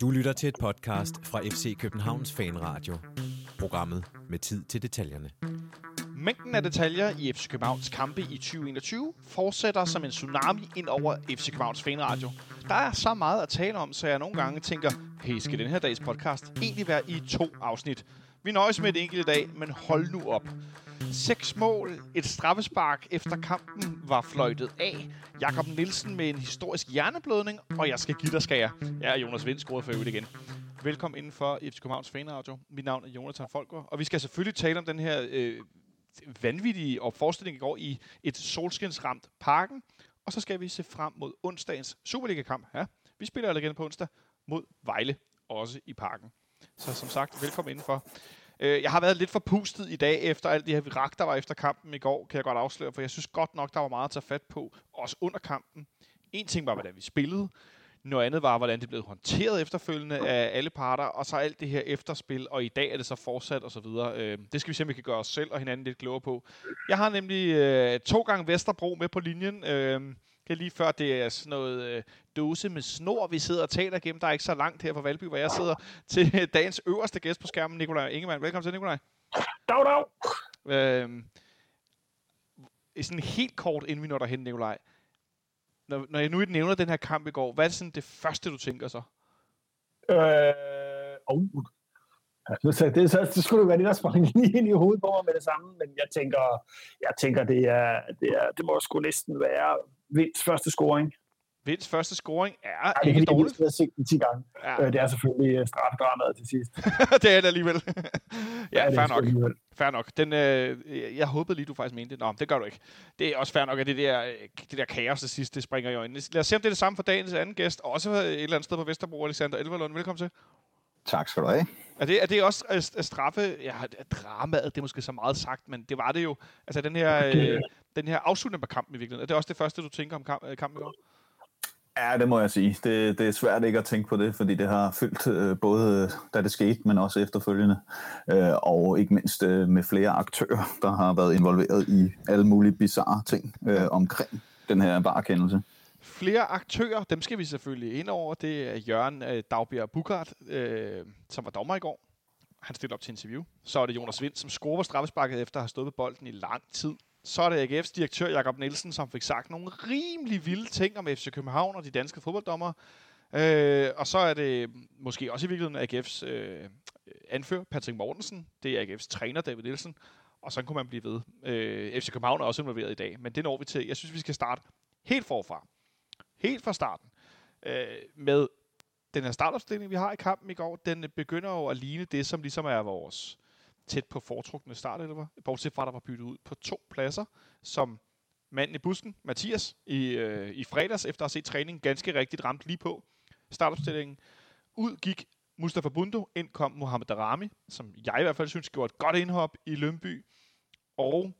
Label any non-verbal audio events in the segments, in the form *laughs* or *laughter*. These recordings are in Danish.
Du lytter til et podcast fra FC Københavns Fanradio. Programmet med tid til detaljerne. Mængden af detaljer i FC Københavns kampe i 2021 fortsætter som en tsunami ind over FC Københavns Fanradio. Der er så meget at tale om, så jeg nogle gange tænker, hey, skal den her dags podcast egentlig være i to afsnit? Vi nøjes med et enkelt i dag, men hold nu op. Seks mål, et straffespark efter kampen var fløjtet af. Jakob Nielsen med en historisk hjerneblødning, og jeg skal give dig skære. Ja, Jonas Vind, scorede for øvrigt igen. Velkommen inden for FC Københavns Fanradio. Mit navn er Jonathan Folker, og vi skal selvfølgelig tale om den her øh, vanvittige og forestilling i går i et solskinsramt parken. Og så skal vi se frem mod onsdagens Superliga-kamp. Ja, vi spiller igen på onsdag mod Vejle, også i parken. Så som sagt, velkommen indenfor. Øh, jeg har været lidt forpustet i dag efter alt det her virak, der var efter kampen i går, kan jeg godt afsløre, for jeg synes godt nok, der var meget at tage fat på, også under kampen. En ting var, hvordan vi spillede. Noget andet var, hvordan det blev håndteret efterfølgende af alle parter, og så alt det her efterspil, og i dag er det så fortsat og så videre. Øh, det skal vi se, om vi kan gøre os selv og hinanden lidt klogere på. Jeg har nemlig øh, to gange Vesterbro med på linjen. Øh, det er lige før, det er sådan noget øh, dose med snor, vi sidder og taler igennem. Der er ikke så langt her fra Valby, hvor jeg sidder *laughs* til dagens øverste gæst på skærmen, Nikolaj Ingemann. Velkommen til, Nikolaj. Dag, dag. Øh, sådan helt kort, inden vi når derhen, Nikolaj. Når, når jeg nu nævner den her kamp i går, hvad er det, sådan det første, du tænker så? Øh, oh. *laughs* Det, det, så, det skulle jo være det, der sprang lige *laughs* ind i hovedet på mig med det samme, men jeg tænker, jeg tænker det, er, det, er, det må sgu næsten være Vinds første scoring. Vinds første scoring er det ikke dårligt. Jeg har set den 10 gange. Ja. Øh, det er selvfølgelig øh, straffedramaet til sidst. *laughs* det er det alligevel. ja, Ja, det fair nok. alligevel. Fair nok. Den, øh, jeg håbede lige, du faktisk mente det. Nå, det gør du ikke. Det er også fair nok, at det der, øh, det der kaos til sidst, det springer i øjnene. Lad os se, om det er det samme for dagens anden gæst. Også et eller andet sted på Vesterbro, Alexander Elverlund. Velkommen til. Tak skal du have. Er det, er det også at, at straffe... Ja, dramaet, det er måske så meget sagt, men det var det jo. Altså den her, øh, den her afslutning på kampen i virkeligheden. Er det også det første, du tænker om kamp, øh, kampen i går? Ja, det må jeg sige. Det, det er svært ikke at tænke på det, fordi det har fyldt øh, både da det skete, men også efterfølgende. Øh, og ikke mindst øh, med flere aktører, der har været involveret i alle mulige bizarre ting øh, omkring den her varekendelse. Flere aktører, dem skal vi selvfølgelig ind over. Det er Jørgen øh, Dagbjerg Bukart, øh, som var dommer i går. Han stillede op til interview. Så er det Jonas Vind, som scorer straffesparket efter at have stået på bolden i lang tid. Så er det AGF's direktør Jakob Nielsen, som fik sagt nogle rimelig vilde ting om FC København og de danske fodbolddommere. Øh, og så er det måske også i virkeligheden AGF's øh, anfører Patrick Mortensen. Det er AGF's træner David Nielsen. Og så kunne man blive ved. Øh, FC København er også involveret i dag, men det når vi til. Jeg synes, vi skal starte helt forfra. Helt fra starten. Øh, med den her startopstilling, vi har i kampen i går, den øh, begynder jo at ligne det, som ligesom er vores tæt på foretrukne startelver. Bortset fra, at der var byttet ud på to pladser, som manden i busken, Mathias, i, øh, i fredags, efter at have set træningen, ganske rigtigt ramt lige på startopstillingen. Ud gik Mustafa Bundo, ind kom Mohamed Darami, som jeg i hvert fald synes gjorde et godt indhop i Lønby. Og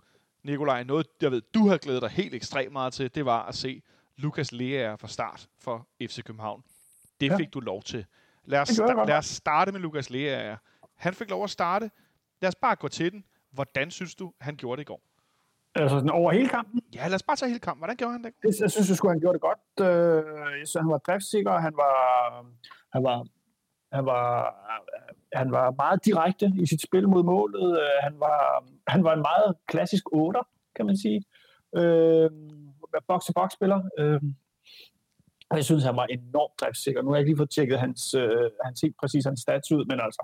Nikolaj, noget jeg ved, du har glædet dig helt ekstremt meget til, det var at se Lukas Lea fra start for FC København. Det Ja. fik du lov til. Lad os, sta- lad os starte med Lukas Lea. Han fik lov at starte. Lad os bare gå til den. Hvordan synes du, han gjorde det i går? Altså sådan over hele kampen. Ja, lad os bare tage hele kampen. Hvordan gjorde han det? Jeg, jeg synes, jeg skulle, han gjorde det godt. Øh, Jeg synes, han var driftsikker. Han var, han var, han var, han var meget direkte i sit spil mod målet. Øh, Han var, han var en meget klassisk 8, kan man sige. Øh, box-to-box-spiller. Øh, og jeg synes, han var enormt driftsikker. Nu har jeg ikke lige fået tjekket hans, øh, hans helt præcis hans stats ud, men altså,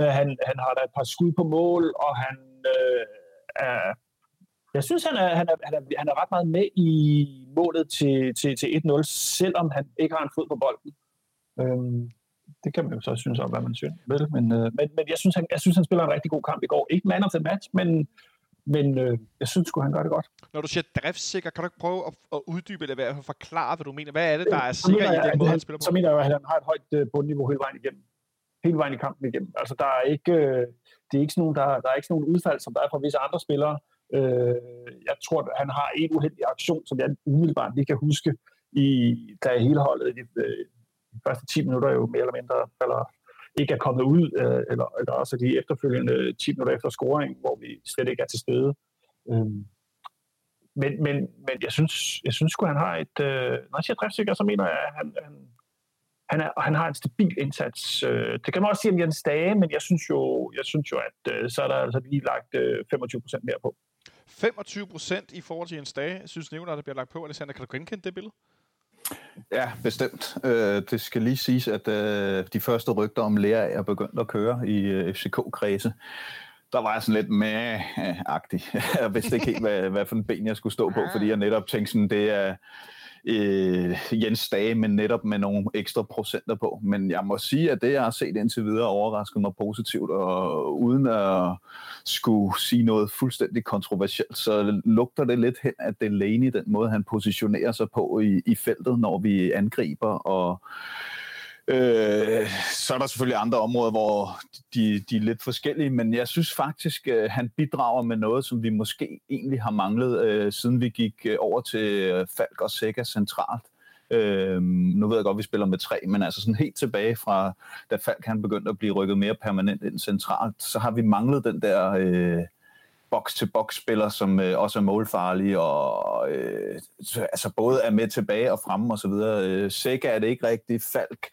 øh, han, han har da et par skud på mål, og han øh, er, jeg synes, han er, han, er, han, er, han er ret meget med i målet til, til, til 1-0, selvom han ikke har en fod på bolden. Øhm, det kan man jo så synes om, hvad man synes. Vel? Men, øh, men, men jeg, synes, han, jeg synes, han spiller en rigtig god kamp i går. Ikke man of the match, men, men øh, jeg synes sgu, han gør det godt. Når du siger driftsikker, kan du ikke prøve at, at uddybe eller i hvert fald forklare, hvad du mener? Hvad er det, der er Så mener sikker i den måde, han, han spiller på? Så mener jeg, at han har et højt øh, bundniveau hele vejen igennem. Hele vejen i kampen igennem. Altså, der er ikke, øh, det er ikke sådan nogle, der, der er ikke sådan nogle udfald, som der er fra visse andre spillere. Øh, jeg tror, at han har en uheldig aktion, som jeg umiddelbart lige kan huske, i, da hele holdet i de, øh, de første 10 minutter jo mere eller mindre falder, ikke er kommet ud, øh, eller, eller også de efterfølgende 10 minutter efter scoring, hvor vi slet ikke er til stede. Øh, men, men, men jeg synes, jeg synes sgu, han har et... Øh, når jeg siger driftsikker, så mener jeg, at han, han, han, er, han har en stabil indsats. Øh, det kan man også sige om Jens Dage, men jeg synes jo, jeg synes jo at øh, så er der altså lige lagt øh, 25 procent mere på. 25 procent i forhold til Jens Dage, synes nævner, der bliver lagt på. Alexander, kan du genkende det billede? Ja, bestemt. Øh, det skal lige siges, at øh, de første rygter om lærer er begyndt at køre i øh, FCK-kredse. Der var jeg sådan lidt med-agtig. *laughs* jeg vidste ikke helt, hvad, hvad for en ben jeg skulle stå på, fordi jeg netop tænkte sådan, det er øh, Øh, Jens Dage, men netop med nogle ekstra procenter på. Men jeg må sige, at det, jeg har set indtil videre, overrasker mig positivt, og uden at skulle sige noget fuldstændig kontroversielt, så lugter det lidt hen, at det er den måde, han positionerer sig på i, i feltet, når vi angriber, og Øh, så er der selvfølgelig andre områder, hvor de, de er lidt forskellige, men jeg synes faktisk, øh, han bidrager med noget, som vi måske egentlig har manglet, øh, siden vi gik øh, over til øh, Falk og Sega centralt. Øh, nu ved jeg godt, at vi spiller med tre, men altså sådan helt tilbage fra, da Falk han begyndte at blive rykket mere permanent ind centralt, så har vi manglet den der... Øh, box-til-box-spiller, som øh, også er målfarlig, og øh, altså både er med tilbage og fremme og så videre. Øh, Sega er det ikke rigtigt, Falk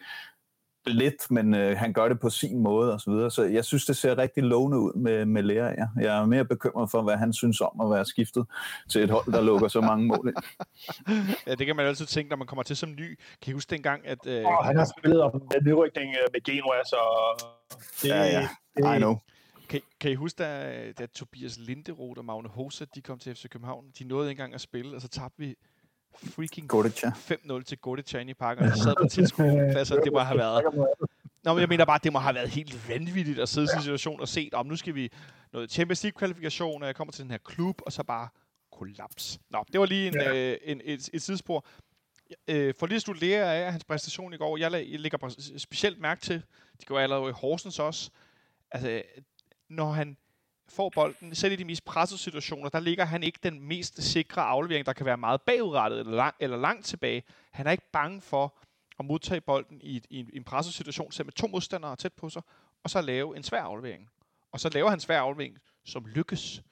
lidt, men øh, han gør det på sin måde og så videre. Så jeg synes, det ser rigtig lovende ud med, med Lea. Ja. Jeg er mere bekymret for, hvad han synes om at være skiftet til et hold, der lukker så mange mål ind. *laughs* ja, det kan man altid tænke, når man kommer til som ny. Kan I huske dengang, at... Øh... Oh, han har spillet om nedrykning øh, med Genua, så... Det, ja, ja. I know. Kan, kan I huske, da, da Tobias Linderoth og Magne Hosa, de kom til FC København? De nåede ikke engang at spille, og så tabte vi freaking 5-0 til Godica i parken, og jeg sad på tilskuerpladser. *laughs* Det må have været... Nå, men jeg mener bare, det må have været helt vanvittigt at sidde i en situation og se, om nu skal vi noget Champions League-kvalifikation, og jeg kommer til den her klub, og så bare kollaps. Nå, det var lige en, ja. øh, en, et, et sidespor. Øh, for lige at studere af hans præstation i går, jeg, jeg lægger specielt mærke til, det går allerede i Horsens også, altså når han får bolden, selv i de mest pressede situationer, der ligger han ikke den mest sikre aflevering, der kan være meget bagudrettet eller, lang, eller langt tilbage. Han er ikke bange for at modtage bolden i, i, en, i en presset situation, selv med to modstandere tæt på sig, og så lave en svær aflevering. Og så laver han en svær aflevering, som lykkes.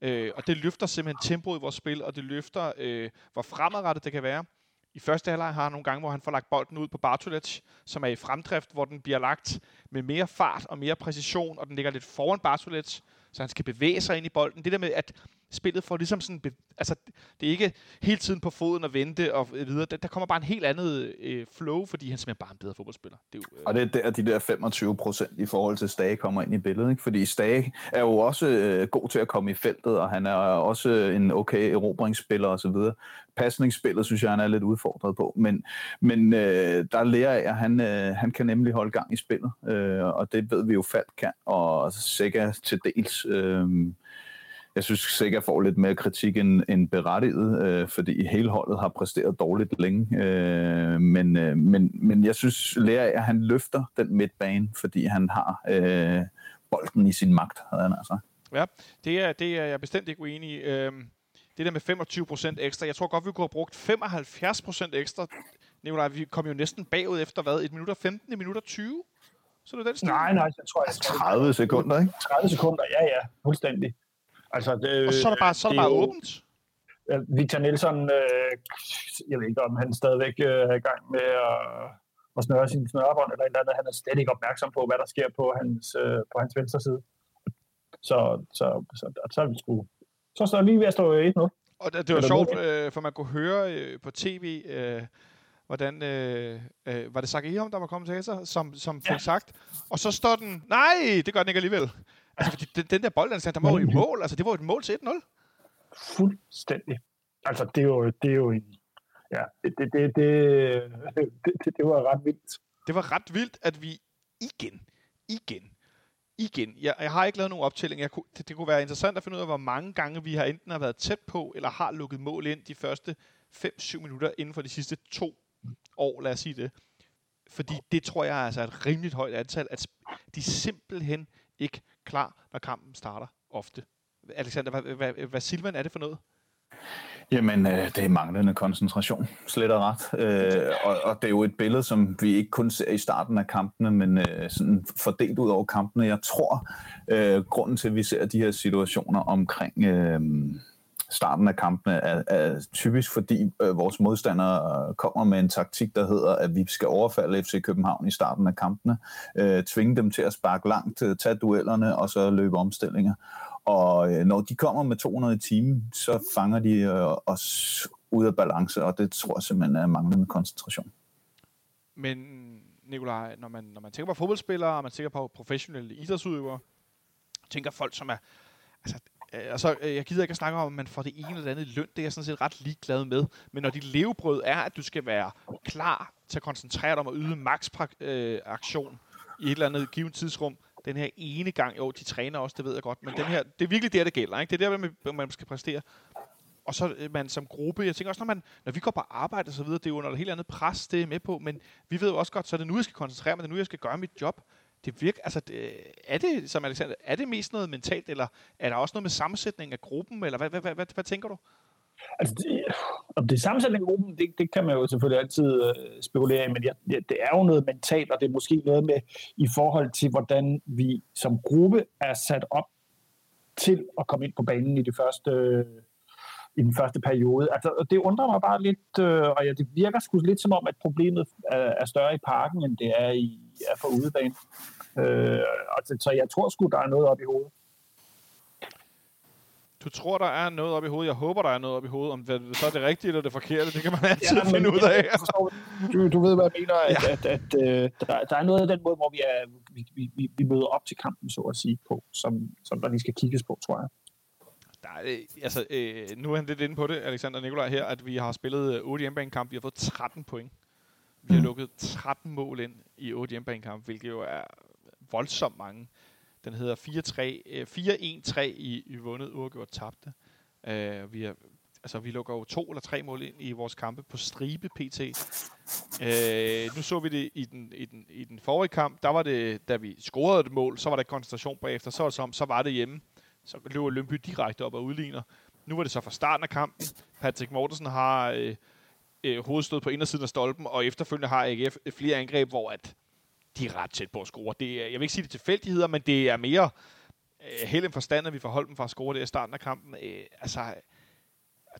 Øh, og det løfter simpelthen tempoet i vores spil, og det løfter, øh, hvor fremadrettet det kan være. I første halvleg har han nogle gange, hvor han får lagt bolden ud på Bartolets, som er i fremdrift, hvor den bliver lagt med mere fart og mere præcision, og den ligger lidt foran Bartolets, så han skal bevæge sig ind i bolden. Det der med, at spillet får ligesom sådan, altså det er ikke hele tiden på foden og vente og videre. Der, der kommer bare en helt andet øh, flow, fordi han simpelthen bare er en bedre fodboldspiller. Det er jo, øh... Og det er der, de der 25 procent i forhold til Stage kommer ind i billedet, ikke? fordi Stage er jo også øh, god til at komme i feltet, og han er også en okay erobringsspiller osv. Pasningsspillet synes jeg, han er lidt udfordret på, men, men øh, der lærer jeg, at han, øh, han kan nemlig holde gang i spillet, øh, og det ved vi jo Falk kan, og sikkert til dels. Øh, jeg synes sikkert får lidt mere kritik end, end berettiget, øh, fordi hele holdet har præsteret dårligt længe. Øh, men, øh, men, men jeg synes, Lea, at han løfter den midtbane, fordi han har øh, bolden i sin magt, havde han altså. Ja, det er, det er jeg bestemt ikke uenig i. Øh, det der med 25% ekstra, jeg tror godt, vi kunne have brugt 75% ekstra. Nikolaj, vi kom jo næsten bagud efter hvad? 1 minut og 15, 1 minut og 20? Så er det den stil? Nej, nej, jeg tror, jeg 30 sekunder, ikke? 30 sekunder, ja, ja, fuldstændig. Altså, det, og så er der bare, så er der bare jo, åbent? Victor Nielsen, øh, jeg ved ikke, om han stadigvæk øh, er i gang med at, at snøre sin snørebånd eller et eller andet. Han er slet ikke opmærksom på, hvad der sker på hans, øh, på hans venstre side. Så, så, så, så, så er vi sgu... Så står lige ved at stå i nu. Og det, det var sjovt, øh, for man kunne høre øh, på tv, øh, hvordan øh, øh, var det Sakahihom, der var kommentator, som, som fik ja. sagt. Og så står den, nej, det gør den ikke alligevel. Altså, fordi den, den der bold, der, der var jo i mål. Altså, det var jo et mål til 1-0. Fuldstændig. Altså, det er jo, det er jo en... Ja, det, det, det, det, det, det var ret vildt. Det var ret vildt, at vi igen, igen, igen. Jeg, jeg har ikke lavet nogen optælling. Jeg kunne, det, det kunne være interessant at finde ud af, hvor mange gange vi har enten har været tæt på, eller har lukket mål ind de første 5-7 minutter inden for de sidste to år, lad os sige det. Fordi det tror jeg er altså et rimeligt højt antal, at de simpelthen ikke klar, når kampen starter ofte. Alexander, hvad, hvad, hvad Silvan er det for noget? Jamen, øh, det er manglende koncentration, slet og ret. Øh, og, og det er jo et billede, som vi ikke kun ser i starten af kampene, men øh, sådan fordelt ud over kampene. Jeg tror, øh, grunden til, at vi ser de her situationer omkring øh, starten af kampene er, er typisk, fordi øh, vores modstandere øh, kommer med en taktik, der hedder, at vi skal overfalde FC København i starten af kampene, øh, tvinge dem til at sparke langt, øh, tage duellerne og så løbe omstillinger. Og øh, når de kommer med 200 i timen, så fanger de øh, os ud af balance, og det tror jeg simpelthen er manglende koncentration. Men Nikolaj, når man, når man tænker på fodboldspillere, og man tænker på professionelle idrætsudøvere, tænker folk, som er... Altså, altså, så, øh, jeg gider ikke at snakke om, at man får det ene eller andet løn. Det er jeg sådan set ret ligeglad med. Men når dit levebrød er, at du skal være klar til at koncentrere dig om at yde max øh, aktion i et eller andet givet tidsrum, den her ene gang, jo, de træner også, det ved jeg godt, men den her, det er virkelig der, det gælder. Ikke? Det er der, man, man skal præstere. Og så øh, man som gruppe, jeg tænker også, når, man, når vi går på arbejde og så videre, det er jo under et helt andet pres, det er med på, men vi ved jo også godt, så er det nu, jeg skal koncentrere mig, det er nu, jeg skal gøre mit job. Det virker, altså, det, er det, som Alexander, er det mest noget mentalt, eller er der også noget med sammensætning af gruppen, eller hvad, hvad, hvad, hvad, hvad tænker du? Altså, det, om det er sammensætning af gruppen, det, det kan man jo selvfølgelig altid øh, spekulere i, men ja, det er jo noget mentalt, og det er måske noget med i forhold til, hvordan vi som gruppe er sat op til at komme ind på banen i det første øh, i den første periode. Altså, det undrer mig bare lidt, øh, og ja, det virker sgu lidt som om, at problemet er, er større i parken, end det er, i, er for udebane. Øh, altså, så jeg tror sgu, der er noget op i hovedet. Du tror, der er noget op i hovedet. Jeg håber, der er noget op i hovedet. Om det, så er det rigtigt eller det forkerte, det kan man altid ja, finde ud af. *laughs* du, du ved, hvad jeg mener. At, ja. at, at, at øh, der, der er noget af den måde, hvor vi, er, vi, vi, vi møder op til kampen, så at sige, på, som, som der lige skal kigges på, tror jeg. Der er, altså, øh, nu er han lidt inde på det, Alexander Nikolaj her, at vi har spillet 8 hjemmebanekamp. Vi har fået 13 point. Vi har mm. lukket 13 mål ind i otte hjemmebanekampe, hvilket jo er voldsomt mange. Den hedder 4-1-3 øh, i, i vundet, uafgjort tabte. Uh, vi, har, altså, vi lukker jo to eller tre mål ind i vores kampe på stribe PT. Uh, øh, nu så vi det i den, i, den, i den forrige kamp. Der var det, da vi scorede et mål, så var der koncentration bagefter. Så som, så var det hjemme så løber Lønby direkte op og udligner. Nu var det så fra starten af kampen. Patrick Mortensen har øh, øh, hovedstød på indersiden af stolpen, og efterfølgende har AGF flere angreb, hvor at de er ret tæt på at score. Det er, jeg vil ikke sige det tilfældigheder, men det er mere øh, held end forstand, at vi får holdt dem fra at score det i starten af kampen. Øh, altså,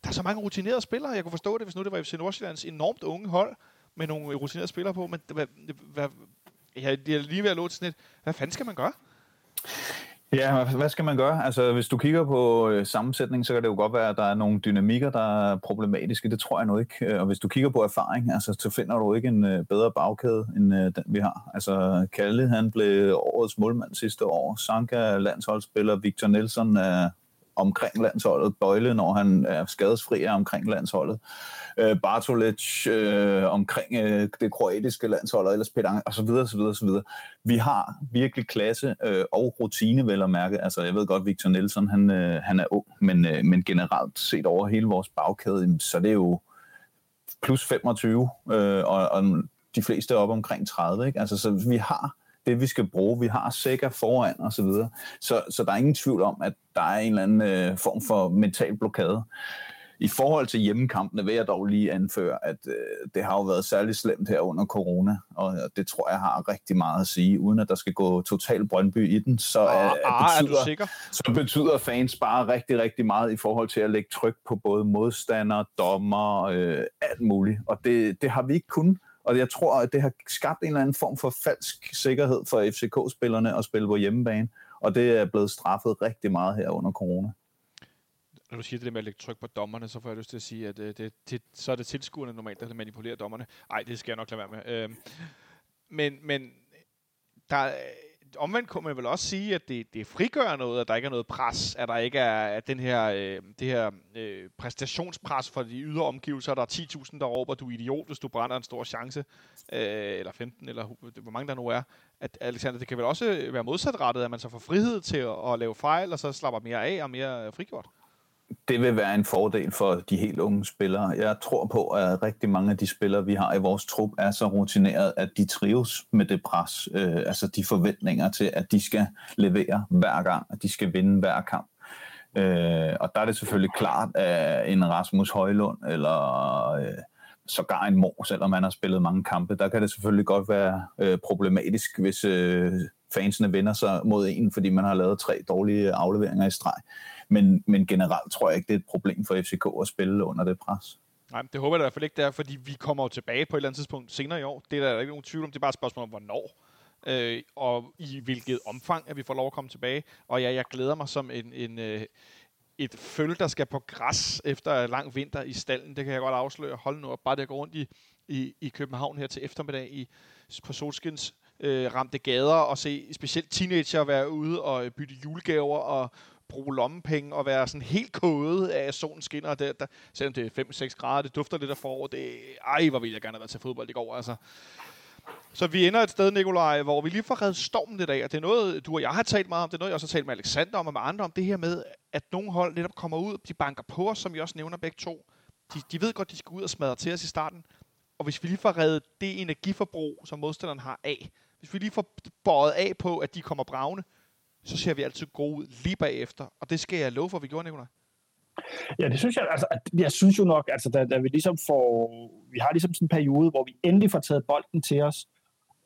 der er så mange rutinerede spillere. Jeg kunne forstå det, hvis nu det var FC Nordsjællands enormt unge hold med nogle rutinerede spillere på, men hvad, hvad, jeg er lige ved at låse sådan et, hvad fanden skal man gøre? Ja, hvad skal man gøre? Altså, hvis du kigger på øh, sammensætning, så kan det jo godt være, at der er nogle dynamikker, der er problematiske. Det tror jeg nu ikke. Øh, og hvis du kigger på erfaring, altså, så finder du ikke en øh, bedre bagkæde, end øh, den vi har. Altså, Kalle, han blev årets målmand sidste år. Sanka, landsholdsspiller. Victor Nelson er omkring landsholdet. Bøjle, når han er skadesfri, er omkring landsholdet. Øh, Bartolic øh, omkring øh, det kroatiske landshold, og ellers Peter og så videre, så videre, så videre. Vi har virkelig klasse øh, og rutine, vel at mærke. Altså, jeg ved godt, Victor Nielsen, han, øh, han er ung, men, øh, men generelt set over hele vores bagkæde, så det er jo plus 25, øh, og, og de fleste op omkring 30. Ikke? Altså, så vi har det, vi skal bruge. Vi har sikker foran og så videre. Så, så der er ingen tvivl om, at der er en eller anden øh, form for mental blokade. I forhold til hjemmekampene vil jeg dog lige anføre, at øh, det har jo været særligt slemt her under corona, og det tror jeg har rigtig meget at sige, uden at der skal gå total Brøndby i den, så, ah, ah, betyder, er så betyder fans bare rigtig, rigtig meget i forhold til at lægge tryk på både modstandere, dommer, øh, alt muligt, og det, det har vi ikke kun. Og jeg tror, at det har skabt en eller anden form for falsk sikkerhed for FCK-spillerne at spille på hjemmebane, og det er blevet straffet rigtig meget her under corona. Når du siger det med at lægge tryk på dommerne, så får jeg lyst til at sige, at øh, det, det, så er det tilskuerne normalt, der manipulerer dommerne. Nej, det skal jeg nok lade være med. Øhm, men, men der, omvendt kunne man vel også sige, at det, det frigør noget, at der ikke er noget pres, at der ikke er at den her, øh, det her øh, præstationspres for de ydre omgivelser. Der er 10.000, der råber, du er idiot, hvis du brænder en stor chance, øh, eller 15, eller hvor mange der nu er. At, Alexander, det kan vel også være modsatrettet, at man så får frihed til at, at lave fejl, og så slapper mere af og mere frigjort det vil være en fordel for de helt unge spillere. Jeg tror på, at rigtig mange af de spillere, vi har i vores trup, er så rutineret, at de trives med det pres, øh, altså de forventninger til, at de skal levere hver gang, at de skal vinde hver kamp. Øh, og der er det selvfølgelig klart, at en Rasmus Højlund eller øh, sågar en Mor, selvom man har spillet mange kampe, der kan det selvfølgelig godt være øh, problematisk, hvis, øh, fansene vender sig mod en, fordi man har lavet tre dårlige afleveringer i streg. Men, men generelt tror jeg ikke, det er et problem for FCK at spille under det pres. Nej, det håber jeg i hvert fald ikke, det er, fordi vi kommer jo tilbage på et eller andet tidspunkt senere i år. Det er der ikke nogen tvivl om. Det er bare et spørgsmål om, hvornår øh, og i hvilket omfang, at vi får lov at komme tilbage. Og ja, jeg glæder mig som en, en, øh, et føl, der skal på græs efter lang vinter i stallen. Det kan jeg godt afsløre. Hold nu op, bare det at gå rundt i, i, i København her til eftermiddag i, på solskins øh, ramte gader og se specielt teenager være ude og bytte julegaver og bruge lommepenge og være sådan helt kodet af, at solen skinner. Der, der, selvom det er 5-6 grader, det dufter lidt af forår. Det, ej, hvor ville jeg gerne have været til fodbold i går. Altså. Så vi ender et sted, Nikolaj, hvor vi lige får reddet stormen lidt af, og det er noget, du og jeg har talt meget om, det er noget, jeg også har talt med Alexander om og med andre om, det her med, at nogle hold netop kommer ud, de banker på os, som vi også nævner begge to. De, de ved godt, de skal ud og smadre til os i starten, og hvis vi lige får reddet det energiforbrug, som modstanderen har af, hvis vi lige får bøjet af på, at de kommer bravne, så ser vi altid gode ud lige bagefter. Og det skal jeg love for, at vi gjorde, Nicolaj. Ja, det synes jeg, altså, jeg synes jo nok, altså, da, da vi ligesom får, vi har ligesom sådan en periode, hvor vi endelig får taget bolden til os,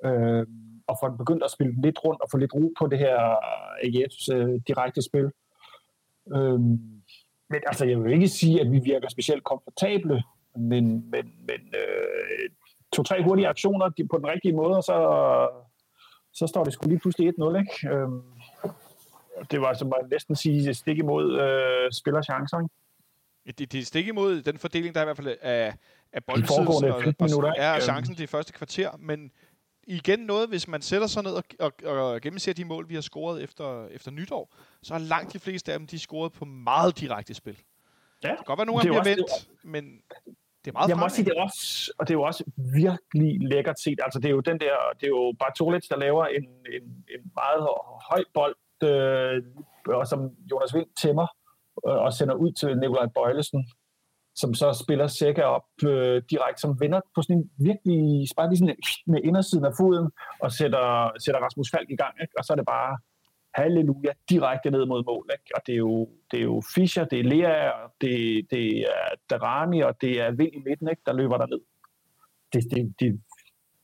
øh, og får begyndt at spille lidt rundt og få lidt ro på det her øh, AGF's øh, direkte spil. Øh, men altså, jeg vil ikke sige, at vi virker specielt komfortable, men, men, men øh, to-tre hurtige aktioner på den rigtige måde, og så, så står det sgu lige pludselig 1-0, ikke? Øh, det var, som man næsten sige, stik imod øh, spillerchancer, ikke? Det, det er stik imod den fordeling, der er i hvert fald af, af boldbesiddelsen og, og, er chancen det første kvarter, men igen noget, hvis man sætter sig ned og, og, og gennemser de mål, vi har scoret efter, efter nytår, så er langt de fleste af dem, de scoret på meget direkte spil. Ja. Det kan godt være, nogle af dem bliver vendt, men det er meget Jeg må sige, det er også, og det er jo også virkelig lækkert set. Altså, det er jo den der, det er jo Bartolets, der laver en, en, en meget høj bold, øh, og som Jonas Vind tæmmer, øh, og sender ud til Nikolaj Bøjlesen, som så spiller Sækker op øh, direkte, som vender på sådan en virkelig, bare lige sådan med indersiden af foden, og sætter, sætter Rasmus Falk i gang, ikke? og så er det bare halleluja, direkte ned mod mål. Ikke? Og det er, jo, det er jo Fischer, det er Lea, det, det er Darami, og det er Vind i midten, ikke? der løber der ned. Det, det, det,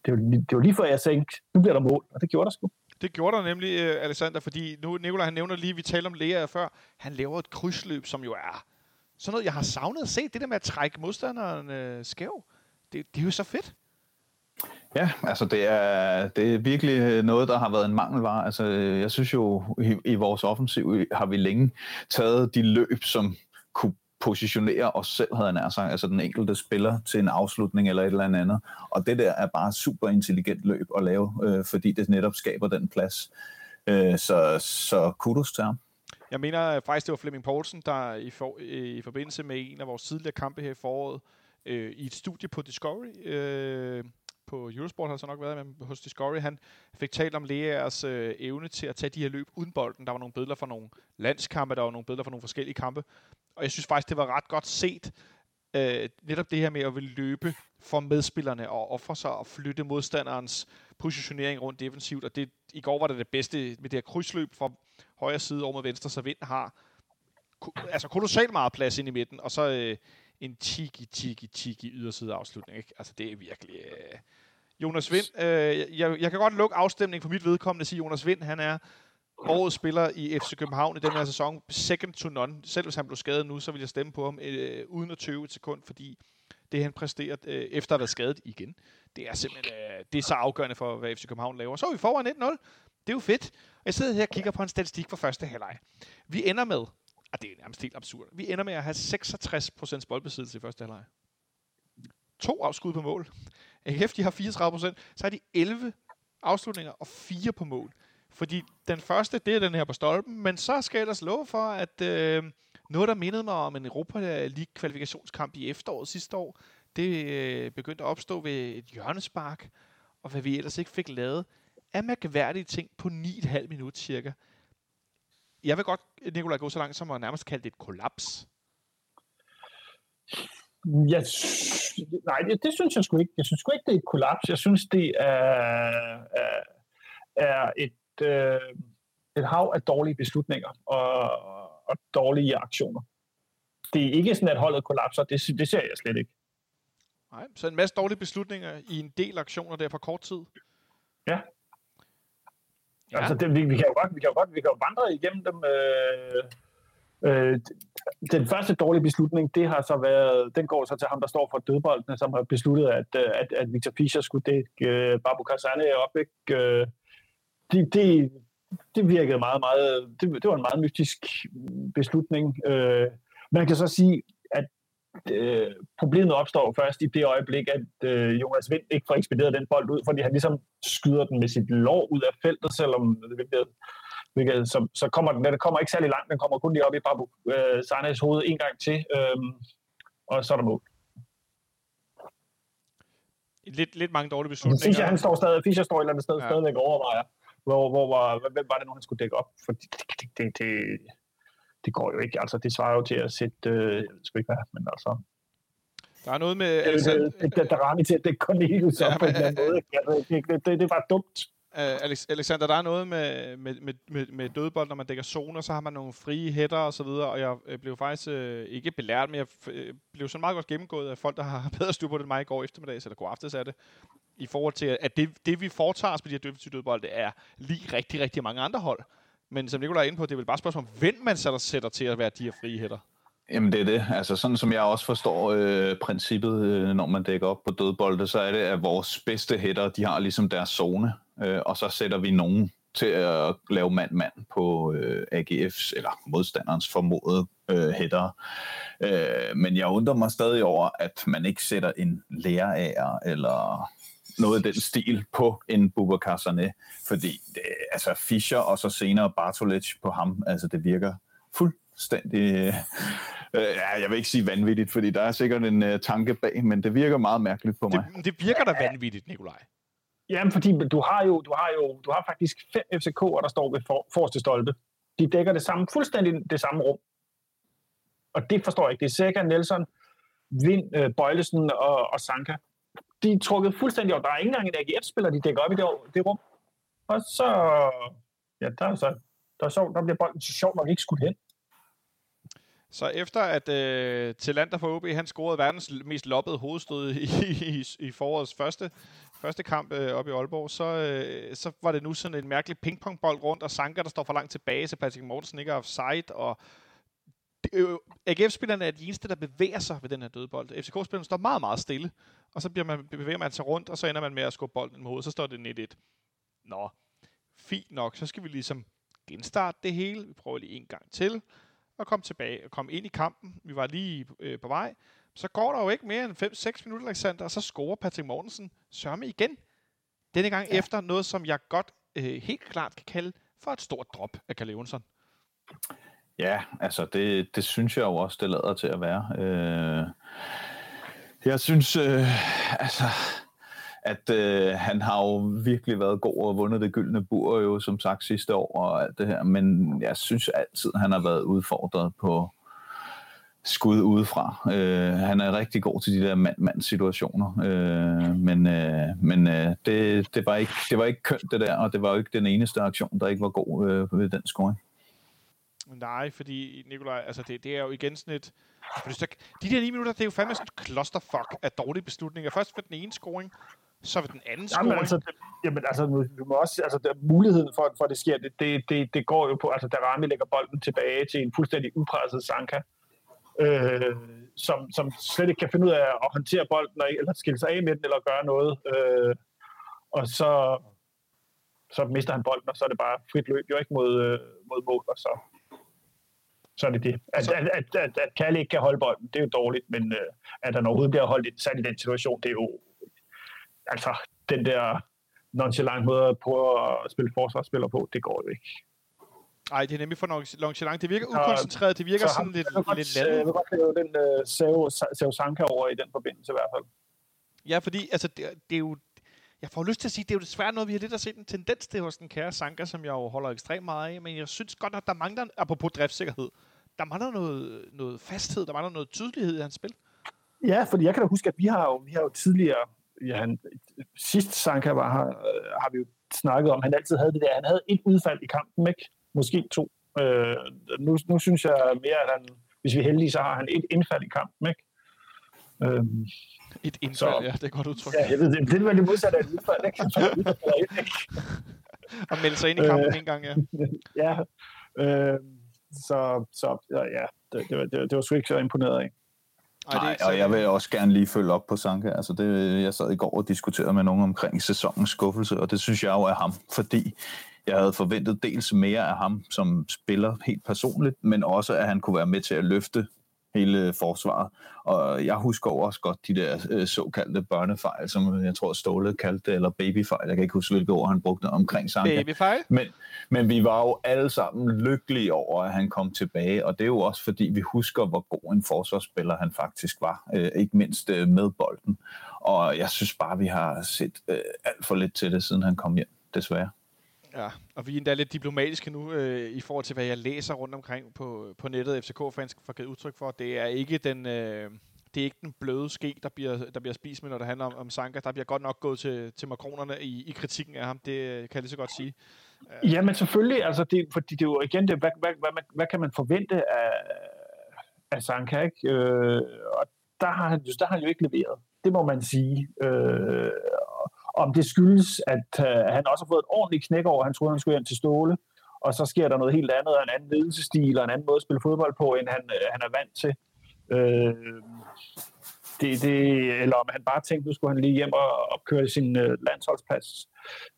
det, var, det var lige før jeg tænkte, nu bliver der mål, og det gjorde der sgu. Det gjorde der nemlig, øh, Alexander, fordi nu Nikolaj han nævner lige, vi talte om Lea før, han laver et krydsløb, som jo er sådan noget, jeg har savnet at se. Det der med at trække modstanderen øh, skæv, det, det er jo så fedt. Ja, altså det er, det er virkelig øh, noget, der har været en mangelvare. Altså, øh, jeg synes jo, i, i vores offensiv øh, har vi længe taget de løb, som kunne positionere os selv, havde han sagt, altså den enkelte spiller til en afslutning eller et eller andet. Og det der er bare super intelligent løb at lave, øh, fordi det netop skaber den plads. Øh, så, så kudos til ham. Jeg mener faktisk, det var Flemming Poulsen, der i, for, i forbindelse med en af vores tidligere kampe her i foråret, øh, i et studie på Discovery, øh, på Eurosport har så nok været med hos Discovery, han fik talt om Leas øh, evne til at tage de her løb uden bolden. Der var nogle billeder fra nogle landskampe, der var nogle billeder fra nogle forskellige kampe. Og jeg synes faktisk, det var ret godt set, øh, netop det her med at ville løbe for medspillerne og ofre sig og flytte modstanderens positionering rundt defensivt. Og det, i går var det det bedste med det her krydsløb fra højre side over mod venstre, så Vind har altså kolossalt meget plads ind i midten, og så øh, en tiki, tiki, tiki yderside afslutning. Ikke? Altså, det er virkelig... Øh... Jonas Vind, øh, jeg, jeg kan godt lukke afstemningen for mit vedkommende og sige, Jonas Vind, han er årets spiller i FC København i den her sæson, second to none. Selv hvis han blev skadet nu, så vil jeg stemme på ham øh, uden at tøve et sekund, fordi det han præsterer øh, efter at være skadet igen, det er simpelthen øh, det er så afgørende for, hvad FC København laver. Så er vi foran 1-0. Det er jo fedt. Jeg sidder her og kigger på en statistik for første halvleg. Vi ender med, og det er nærmest helt absurd, vi ender med at have 66% boldbesiddelse i første halvleg. To afskud på mål. AGF, de har 34%, så har de 11 afslutninger og 4 på mål. Fordi den første, det er den her på stolpen, men så skal jeg ellers love for, at øh, noget, der mindede mig om en Europa League kvalifikationskamp i efteråret sidste år, det øh, begyndte at opstå ved et hjørnespark, og hvad vi ellers ikke fik lavet, er mærkværdige ting på 9,5 minutter cirka. Jeg vil godt, Nikolaj, gå så langt som at nærmest kalde det et kollaps. Jeg, nej, det, det synes jeg sgu ikke. Jeg synes sgu ikke, det er et kollaps. Jeg synes, det er, er, er et, øh, et hav af dårlige beslutninger og, og dårlige aktioner. Det er ikke sådan, at holdet kollapser. Det, det ser jeg slet ikke. Nej, så en masse dårlige beslutninger i en del aktioner der på kort tid. Ja. Ja. Altså, det, vi, vi, kan jo godt, vi kan jo godt vi kan jo vandre igennem dem. Øh, øh, den første dårlige beslutning, det har så været, den går så til ham, der står for dødboldene, som har besluttet, at, øh, at, at Victor Fischer skulle dække øh, Babu Kassane op. Ikke? Øh, det, det, det virkede meget, meget, det, det var en meget mystisk mm, beslutning. Øh, man kan så sige, øh, problemet opstår først i det øjeblik, at øh, Jonas Vind ikke får ekspederet den bold ud, fordi han ligesom skyder den med sit lår ud af feltet, selvom hvilket, hvilket, så, så kommer den, den kommer ikke særlig langt, den kommer kun lige op i Babu øh, Sarnes hoved en gang til, øh, og så er der mål. Lidt, lidt mange dårlige beslutninger. Fischer, han står stadig, Fischer står et eller andet sted ja. stadigvæk overvejer, hvor, hvor, hvor, hvem var det nu, han skulle dække op? For det, det, det, det, det går jo ikke. Altså, det svarer jo til at sætte, øh, jeg ved ikke hvad, men altså... Der er noget med... Alexander... Det, det, det, der rammer til at dække Cornelius op ja, på en eller anden måde. Det, det, det, det var dumt. Uh, Alexander, der er noget med, med, med, med, med dødbold, når man dækker zoner, så har man nogle frie hætter og så videre, og jeg øh, blev faktisk uh, ikke belært, men jeg uh, blev så meget godt gennemgået af folk, der har bedre styr på det end mig i går eftermiddag, eller går aftes af det, i forhold til, at det, det vi foretager os på de her dødbold, det er lige rigtig, rigtig mange andre hold. Men som Nicolaj er inde på, det er vel bare et spørgsmål om, hvem man sætter, sætter til at være de her frie hætter. Jamen det er det. Altså sådan som jeg også forstår øh, princippet, øh, når man dækker op på dødbolde, så er det, at vores bedste hætter, de har ligesom deres zone, øh, og så sætter vi nogen til at lave mand-mand på øh, AGF's eller modstanderens formodede øh, hætter. Øh, men jeg undrer mig stadig over, at man ikke sætter en lærer eller noget af den stil på en Bubakar Sané, fordi det, altså Fischer og så senere Bartolic på ham, altså det virker fuldstændig, øh, ja, jeg vil ikke sige vanvittigt, fordi der er sikkert en uh, tanke bag, men det virker meget mærkeligt på mig. Det, det virker da vanvittigt, Nikolaj. Jamen, fordi du har jo, du har jo, du har faktisk fem FCK'er, der står ved for, forreste stolpe. De dækker det samme, fuldstændig det samme rum. Og det forstår jeg ikke. Det er Seca, Nelson, Vind, øh, Bøjlesen og, og Sanka de er trukket fuldstændig op. Der er ikke engang en AGF-spiller, de dækker op i det, det rum. Og så, ja, der er så, der, er så, der bliver bolden så sjovt nok ikke skudt hen. Så efter at øh, Tillander for OB, han scorede verdens mest loppede hovedstød i, i, i forårets første, første kamp øh, op i Aalborg, så, øh, så var det nu sådan en mærkelig pingpongbold rundt, og Sanka, der står for langt tilbage, så Patrick Mortensen ikke er offside, og øh, AGF-spillerne er de eneste, der bevæger sig ved den her dødbold. FCK-spillerne står meget, meget stille, og så bliver man, bevæger man sig rundt, og så ender man med at skubbe bolden mod hovedet, så står det 1-1. Nå, fint nok, så skal vi ligesom genstarte det hele. Vi prøver lige en gang til, og komme tilbage og komme ind i kampen. Vi var lige øh, på vej. Så går der jo ikke mere end 5-6 minutter, Alexander, og så scorer Patrick Mortensen sørme igen. Denne gang ja. efter noget, som jeg godt øh, helt klart kan kalde for et stort drop af Kalle Jonsson. Ja, altså det, det synes jeg jo også, det lader til at være. Øh, jeg synes, øh, altså, at øh, han har jo virkelig været god og vundet det gyldne bur jo, som sagt, sidste år og alt det her, men jeg synes altid, han har været udfordret på skud udefra. Øh, han er rigtig god til de der mand-mand-situationer, øh, men, øh, men øh, det, det, var ikke, det var ikke kønt det der, og det var jo ikke den eneste aktion, der ikke var god øh, ved den scoring. Nej, fordi Nikolaj, altså det, det er jo igen sådan et... Altså, de der 9 minutter, det er jo fandme sådan et clusterfuck af dårlige beslutninger. Først for den ene scoring, så ved den anden scoring. Jamen altså, det, jamen, altså du må også, altså der, muligheden for, for at det sker, det, det, det, det går jo på, altså der Rami lægger bolden tilbage til en fuldstændig upresset Sanka, øh, som, som slet ikke kan finde ud af at håndtere bolden, eller skille sig af med den, eller gøre noget. Øh, og så, så mister han bolden, og så er det bare frit løb, jo ikke mod, øh, mod mål, og så så er det det. At, at, at, at, at Kalle ikke kan holde bolden, det er jo dårligt, men uh, at han overhovedet bliver holdt sat i den situation, det er jo altså den der nonchalant måde at prøve at spille forsvarsspiller på, det går jo ikke. Nej, det er nemlig for nonchalant. Det virker ukoncentreret, det virker så sådan lidt, godt, lidt landet. Jeg vil godt lave den uh, Seo Sanka over i den forbindelse i hvert fald. Ja, fordi altså, det, det er jo jeg får lyst til at sige, det er jo desværre noget, vi har lidt at se en tendens til hos den kære Sanka, som jeg jo holder ekstremt meget af, men jeg synes godt, at der mangler, apropos driftssikkerhed, der mangler noget, noget fasthed, der mangler noget tydelighed i hans spil. Ja, fordi jeg kan da huske, at vi har jo, vi har jo tidligere, ja, han, sidst Sanka var her, øh, har vi jo snakket om, han altid havde det der, han havde et udfald i kampen, ikke? Måske to. Øh, nu, nu synes jeg mere, at han, hvis vi er heldige, så har han et indfald i kampen, ikke? Øhm, et indfald, så, ja, det er godt udtryk. Ja, jeg ved, det, det er det modsatte af et udfald, ikke? *laughs* *laughs* og melde sig ind i kampen øh, en gang, ja. *laughs* ja, øh, så, så ja, det, det, var, det, det var sgu ikke så imponeret af. Nej, og jeg vil også gerne lige følge op på Sanka. Altså det, jeg sad i går og diskuterede med nogen omkring sæsonens skuffelse, og det synes jeg jo er ham, fordi jeg havde forventet dels mere af ham som spiller helt personligt, men også at han kunne være med til at løfte hele forsvaret. Og jeg husker også godt de der øh, såkaldte børnefejl, som jeg tror Ståle kaldte det, eller babyfejl. Jeg kan ikke huske, hvilke ord han brugte omkring Sanka. Babyfejl? Men, men vi var jo alle sammen lykkelige over, at han kom tilbage, og det er jo også fordi, vi husker, hvor god en forsvarsspiller han faktisk var, øh, ikke mindst øh, med bolden. Og jeg synes bare, vi har set øh, alt for lidt til det, siden han kom hjem, desværre. Ja, og vi er endda lidt diplomatiske nu øh, i forhold til, hvad jeg læser rundt omkring på, på nettet. FCK-fans får givet udtryk for, det er ikke den... Øh, det er ikke den bløde ske, der bliver, der bliver spist med, når det handler om, om Sanka. Der bliver godt nok gået til, til makronerne i, i kritikken af ham. Det øh, kan jeg lige så godt sige. Øh. Ja, men selvfølgelig. Altså det, fordi det er jo igen, det, hvad, hvad, hvad, hvad, hvad kan man forvente af, af Sanka? Ikke? Øh, og der har, han, der har han jo ikke leveret. Det må man sige. Øh, om det skyldes, at øh, han også har fået et ordentligt knæk over, han troede, han skulle hjem til Ståle, og så sker der noget helt andet, en anden ledelsestil og en anden måde at spille fodbold på, end han, øh, han er vant til. Øh, det, det, eller om han bare tænkte, nu skulle han lige hjem og opkøre sin øh, landsholdsplads,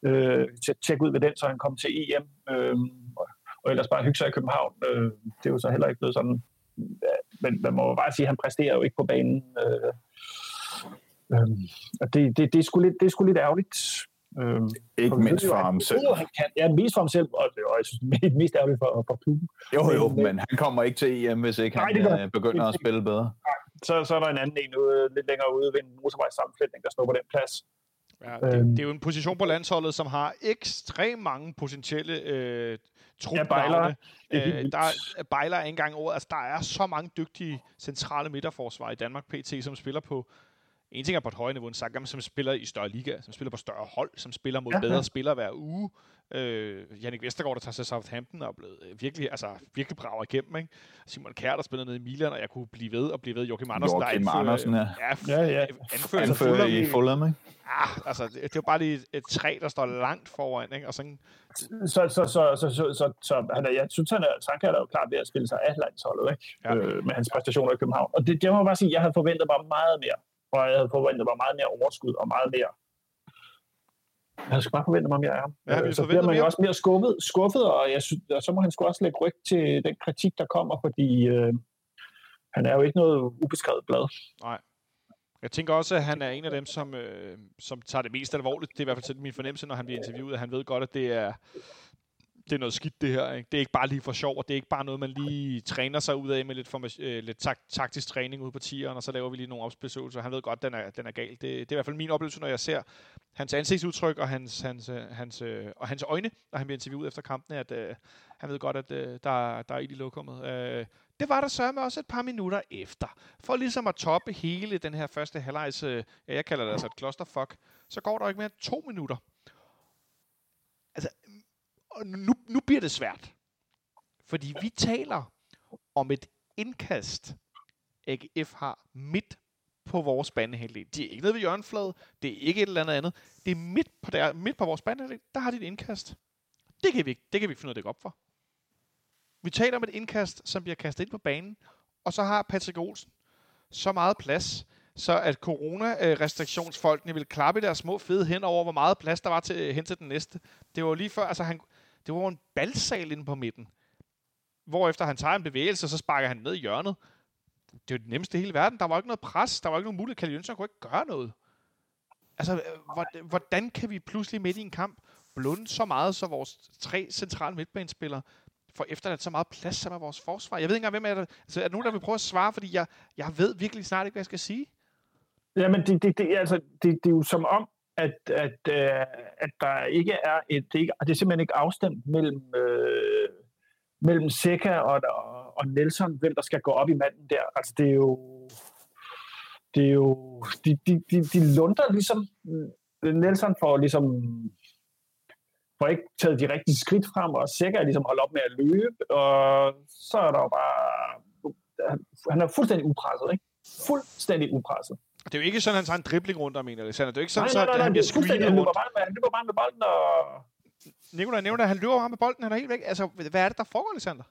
øh, tjekke ud ved den, så han kom til EM, øh, og, og ellers bare hygge sig i København. Øh, det er jo så heller ikke blevet sådan. Ja, men man må bare sige, at han præsterer jo ikke på banen. Øh, Øhm, og det, det, det, er sgu lidt, det er sgu lidt ærgerligt. Øhm, ikke mindst for ham selv. Han kan, ja, mest for ham selv, og, og jeg synes, *laughs* mest, mest ærgerligt for, for klubben. Jo, jo, men, men han kommer ikke til EM, hvis ikke nej, han øh, begynder at spille bedre. Så, så er der en anden en ude, lidt længere ude ved en motorvejssammenflætning, der står på den plads. Ja, det, øhm. det er jo en position på landsholdet, som har ekstremt mange potentielle øh, trupnavne. Ja, øh, der er bejler ikke engang ordet. Altså, der er så mange dygtige centrale midterforsvar i Danmark PT, som spiller på en ting er på et højere niveau en Saka, som spiller i større liga, som spiller på større hold, som spiller mod ja, bedre ja. spillere hver uge. Øh, Jannik Vestergaard, der tager sig Southampton, og er blevet øh, virkelig, altså, virkelig brager igennem. Ikke? Simon Kjær, der spiller nede i Milan, og jeg kunne blive ved og blive ved. Joachim Andersen, Joachim der anfører, Andersen, ja. Ja, ja, ja. Anfører, anfører i Fulham, ikke? Ah, altså, det, det var bare lige et, et træ, der står langt foran, ikke? Og sådan... Så, så, så, så, så, så, så han er, jeg synes, han er, Sanka er jo klar ved at spille sig af landsholdet, ikke? Ja. Øh, med hans præstationer i København. Og det, det må jeg bare sige, jeg havde forventet mig meget mere og jeg havde forventet mig meget mere overskud og meget mere jeg skal bare forvente mig mere af ham. Ja, så bliver man jo også mere skuffet, skuffet og, jeg synes, og så må han sgu også lægge ryg til den kritik, der kommer, fordi øh, han er jo ikke noget ubeskrevet blad. Nej. Jeg tænker også, at han er en af dem, som, øh, som tager det mest alvorligt. Det er i hvert fald min fornemmelse, når han bliver interviewet, at han ved godt, at det er, det er noget skidt det her. Ikke? Det er ikke bare lige for sjov, og det er ikke bare noget, man lige træner sig ud af med lidt, for, øh, lidt tak, taktisk træning ude på tieren, og så laver vi lige nogle opspilsøvelser. Han ved godt, den er, den er gal. Det, det er i hvert fald min oplevelse, når jeg ser hans ansigtsudtryk og hans, hans, øh, hans, øh, og hans øjne, når han bliver interviewet efter kampen, at øh, han ved godt, at øh, der, der er ild i lokummet. Øh, det var der sørme også et par minutter efter. For ligesom at toppe hele den her første halvlejs, øh, ja, jeg kalder det altså et clusterfuck, så går der ikke mere end to minutter. Nu, nu bliver det svært. Fordi vi taler om et indkast, AGF har midt på vores banehalvdel. Det er ikke nede ved hjørneflade, det er ikke et eller andet andet. Det er midt på, der, midt på vores banehalvdel, der har de et indkast. Det kan, vi ikke, det kan vi ikke finde af at op for. Vi taler om et indkast, som bliver kastet ind på banen, og så har Patrick Olsen så meget plads, så at corona-restriktionsfolkene ville klappe deres små fede hen over, hvor meget plads der var til, hen til den næste. Det var lige før, altså han, det var en balsal inde på midten. Hvorefter han tager en bevægelse, så sparker han ned i hjørnet. Det er det nemmeste i hele verden. Der var ikke noget pres. Der var ikke nogen mulighed. Kalle Jønsson kunne ikke gøre noget. Altså, hvordan kan vi pludselig midt i en kamp blunde så meget, så vores tre centrale midtbanespillere får efterladt så meget plads sammen med vores forsvar? Jeg ved ikke engang, hvem er det? Altså, er der nogen, der vil prøve at svare? Fordi jeg, jeg ved virkelig snart ikke, hvad jeg skal sige. Jamen, det, det, det, altså, det, det er jo som om, at, at, øh, at der ikke er et, det, ikke, det er simpelthen ikke afstemt mellem, øh, mellem Seca og, og Nelson, hvem der skal gå op i manden der. Altså det er jo, det er jo, de, de, de, de lunder ligesom, Nelson får ligesom, får ikke taget de rigtige skridt frem, og Seca er ligesom holdt op med at løbe, og så er der jo bare, han er fuldstændig upresset, ikke? Fuldstændig upresset. Det er jo ikke sådan, at han tager en dribling rundt om en, Alexander. Det er jo ikke sådan, nej, nej, nej, nej, at han bliver screenet rundt. Han løber bare med, han løber bare med bolden og... Nikolaj nævner, at han løber meget med bolden, han er helt væk. Altså, hvad er det, der foregår, Alexander?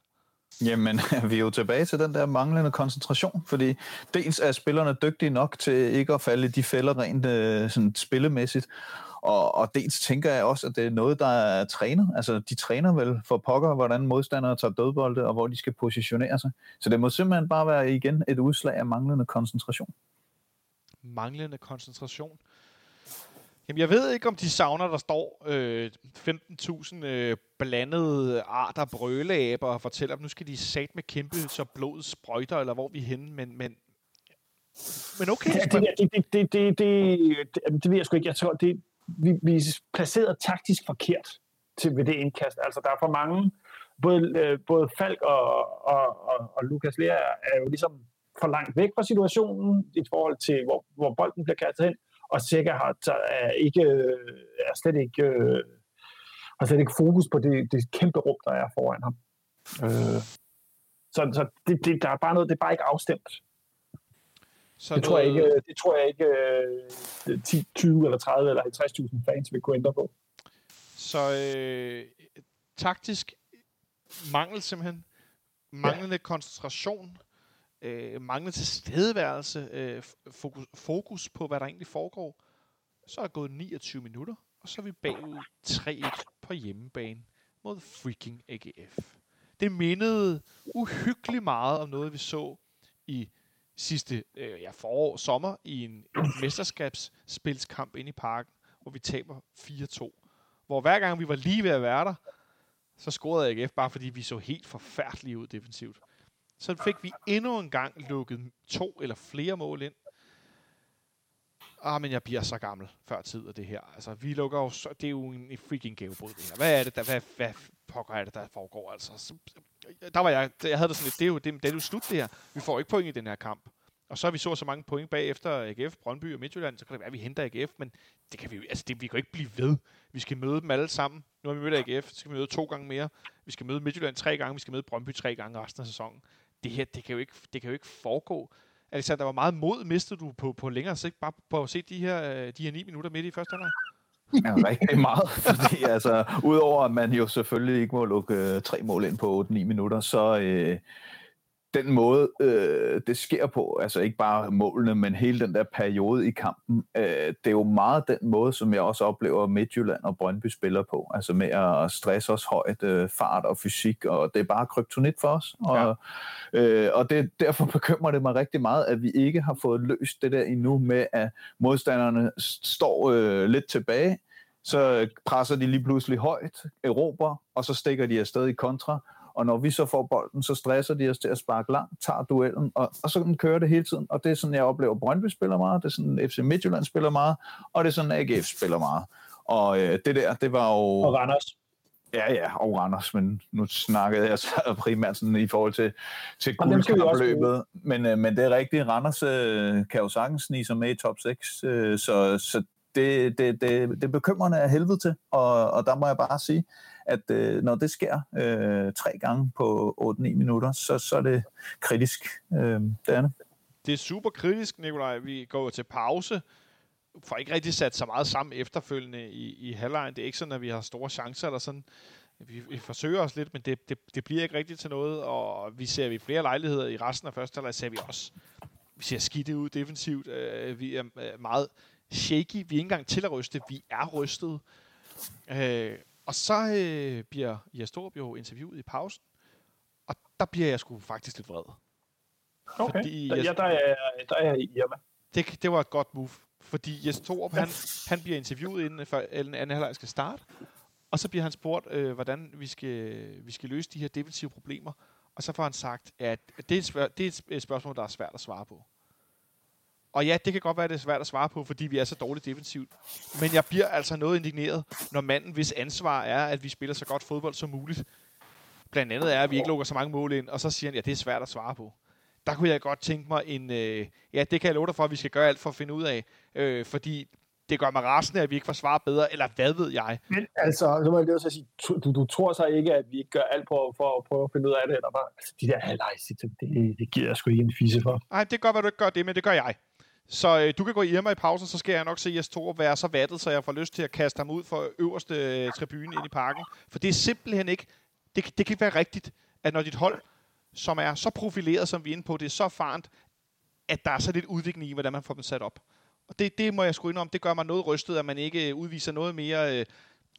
Jamen, *laughs* vi er jo tilbage til den der manglende koncentration, fordi dels er spillerne dygtige nok til ikke at falde i de fælder rent øh, sådan spillemæssigt, og, og dels tænker jeg også, at det er noget, der er trænet. Altså, de træner vel for pokker, hvordan modstandere tager dødbolde, og hvor de skal positionere sig. Så det må simpelthen bare være igen et udslag af manglende koncentration manglende koncentration. Jamen, jeg ved ikke, om de savner, der står øh, 15.000 øh, blandede arter brøleaber og fortæller dem, nu skal de sat med kæmpe, så blodet sprøjter, eller hvor vi er henne, men, men men okay. Ja, det, det, det, det, det, det, det ved jeg sgu ikke. Jeg tror, det, vi, vi er placeret taktisk forkert til, ved det indkast. Altså, der er for mange. Både, øh, både Falk og, og, og, og Lukas Lea er jo ligesom for langt væk fra situationen i forhold til, hvor, hvor bolden bliver kastet hen, og har, er, ikke, er slet ikke, øh, har slet ikke fokus på det, det kæmpe rum, der er foran ham. Øh, så så det, det, der er bare noget, det er bare ikke afstemt. Så det, tror jeg ikke, det tror jeg ikke 10, 20 eller 30 eller 50.000 fans vil kunne ændre på. Så øh, taktisk mangel simpelthen, manglende ja. koncentration, øh, manglende tilstedeværelse, øh, fokus, fokus på, hvad der egentlig foregår. Så er gået 29 minutter, og så er vi bagud 3-1 på hjemmebane mod freaking AGF. Det mindede uhyggeligt meget om noget, vi så i sidste øh, ja, forår, sommer i en, en mesterskabsspilskamp inde i parken, hvor vi taber 4-2. Hvor hver gang vi var lige ved at være der, så scorede AGF bare fordi vi så helt forfærdelige ud defensivt. Så fik vi endnu en gang lukket to eller flere mål ind. Ah, men jeg bliver så gammel før tid af det her. Altså, vi lukker jo så, det er jo en freaking gavebrud, det her. Hvad er det der, hvad, hvad pokker er det, der foregår? Altså, der var jeg, jeg havde det sådan lidt, det er jo, det, det er jo slut det her. Vi får ikke point i den her kamp. Og så har vi så så mange point bagefter AGF, Brøndby og Midtjylland, så kan det være, at vi henter AGF, men det kan vi jo, altså det, vi kan jo ikke blive ved. Vi skal møde dem alle sammen. Nu har vi mødt AGF, så skal vi møde to gange mere. Vi skal møde Midtjylland tre gange, vi skal møde Brøndby tre gange resten af sæsonen. Det her, det kan jo ikke, det kan jo ikke foregå. Altså, der var meget mod, mistede du på, på længere sigt, bare på at se de her, øh, de her ni minutter midt i første halvleg? Ja, rigtig meget, *laughs* fordi altså, udover at man jo selvfølgelig ikke må lukke øh, tre mål ind på 8-9 minutter, så, øh, den måde, øh, det sker på, altså ikke bare målene, men hele den der periode i kampen, øh, det er jo meget den måde, som jeg også oplever Midtjylland og Brøndby spiller på, altså med at stresse os højt, øh, fart og fysik, og det er bare kryptonit for os, og, ja. øh, og det, derfor bekymrer det mig rigtig meget, at vi ikke har fået løst det der endnu med, at modstanderne står øh, lidt tilbage, så presser de lige pludselig højt, Europa, og så stikker de afsted i kontra, og når vi så får bolden, så stresser de os til at sparke langt, tager duellen, og, og så kører det hele tiden. Og det er sådan, jeg oplever, Brøndby spiller meget, det er sådan, FC Midtjylland spiller meget, og det er sådan, AGF spiller meget. Og øh, det der, det var jo... Og Randers. Ja, ja, og Randers, men nu snakkede jeg så *laughs* primært sådan i forhold til, til guldkampløbet. Men, øh, men det er rigtigt, Randers øh, kan jo sagtens snige sig med i top 6, øh, så, så det, det, det, det er bekymrende af helvede til, og, og der må jeg bare sige, at øh, når det sker øh, tre gange på 8-9 minutter, så, så er det kritisk. Øh, det er det. Det er super kritisk, Nikolaj. Vi går til pause, får ikke rigtig sat så meget sammen efterfølgende i, i halvlejen. Det er ikke sådan, at vi har store chancer eller sådan. Vi, vi forsøger os lidt, men det, det, det bliver ikke rigtigt til noget, og vi ser vi flere lejligheder i resten af første halvleg, ser vi også vi ser skidt ud defensivt. Øh, vi er øh, meget shaky. Vi er ikke engang til at ryste. Vi er rystet. Øh, og så øh, bliver Jes Torp jo interviewet i pausen, og der bliver jeg sgu faktisk lidt vred. Okay, fordi jeg, ja, der er, der er jeg hjemme. Det, det var et godt move, fordi Jes Torp, han, han bliver interviewet inden for en anden halvleg skal starte, og så bliver han spurgt, øh, hvordan vi skal, vi skal løse de her defensive problemer, og så får han sagt, at det er, spørg- det er et spørgsmål, der er svært at svare på. Og ja, det kan godt være, det er svært at svare på, fordi vi er så dårligt defensivt. Men jeg bliver altså noget indigneret, når manden, hvis ansvar er, at vi spiller så godt fodbold som muligt, blandt andet er, at vi ikke lukker så mange mål ind, og så siger han, ja, det er svært at svare på. Der kunne jeg godt tænke mig en, øh, ja, det kan jeg love dig for, at vi skal gøre alt for at finde ud af, øh, fordi det gør mig rasende, at vi ikke får svaret bedre, eller hvad ved jeg. Men altså, så må jeg lige også sige, du, du tror så ikke, at vi ikke gør alt på, for at prøve at finde ud af det, eller bare, altså, de der halvlejs, det, det, giver jeg sgu ikke en fisse for. Nej, det gør, hvad du ikke gør det, men det gør jeg. Så øh, du kan gå i Irma i pausen, så skal jeg nok se Jes Torup være så vattet, så jeg får lyst til at kaste ham ud for øverste øh, tribune ind i parken. For det er simpelthen ikke, det, det kan ikke være rigtigt, at når dit hold, som er så profileret, som vi er inde på, det er så farent, at der er så lidt udvikling i, hvordan man får dem sat op. Og det, det må jeg sgu indrømme, det gør mig noget rystet, at man ikke øh, udviser noget mere øh,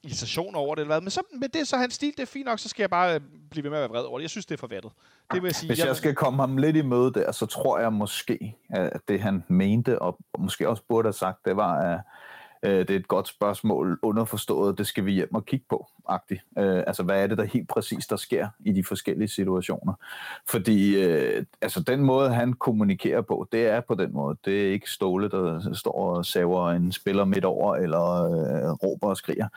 irritation over det. Eller hvad. Men, så, men det så hans stil, det er fint nok, så skal jeg bare øh, blive ved med at være vred over det. Jeg synes, det er for vattet. Det vil jeg sige. Hvis jeg skal komme ham lidt i møde der, så tror jeg måske, at det han mente, og måske også burde have sagt, det var, at øh, det er et godt spørgsmål, underforstået, det skal vi hjem og kigge på, agtigt. Øh, altså, hvad er det, der helt præcis, der sker i de forskellige situationer? Fordi, øh, altså, den måde, han kommunikerer på, det er på den måde. Det er ikke Ståle, der står og saver en spiller midt over, eller øh, råber og skriger.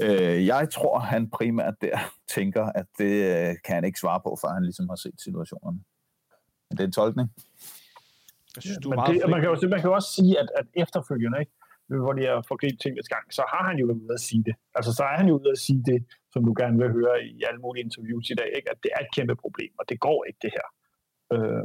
Øh, jeg tror, han primært der tænker, at det øh, kan han ikke svare på, før han ligesom har set situationerne. Det er en tolkning. Jeg synes, du Men er meget det, man, kan jo, man kan jo også sige, at, at efterfølgende, ikke, hvor de har forgribet tingens gang, så har han jo været ude at sige det. Altså, så er han jo ude at sige det, som du gerne vil høre i alle mulige interviews i dag, ikke? at det er et kæmpe problem, og det går ikke, det her. Øh,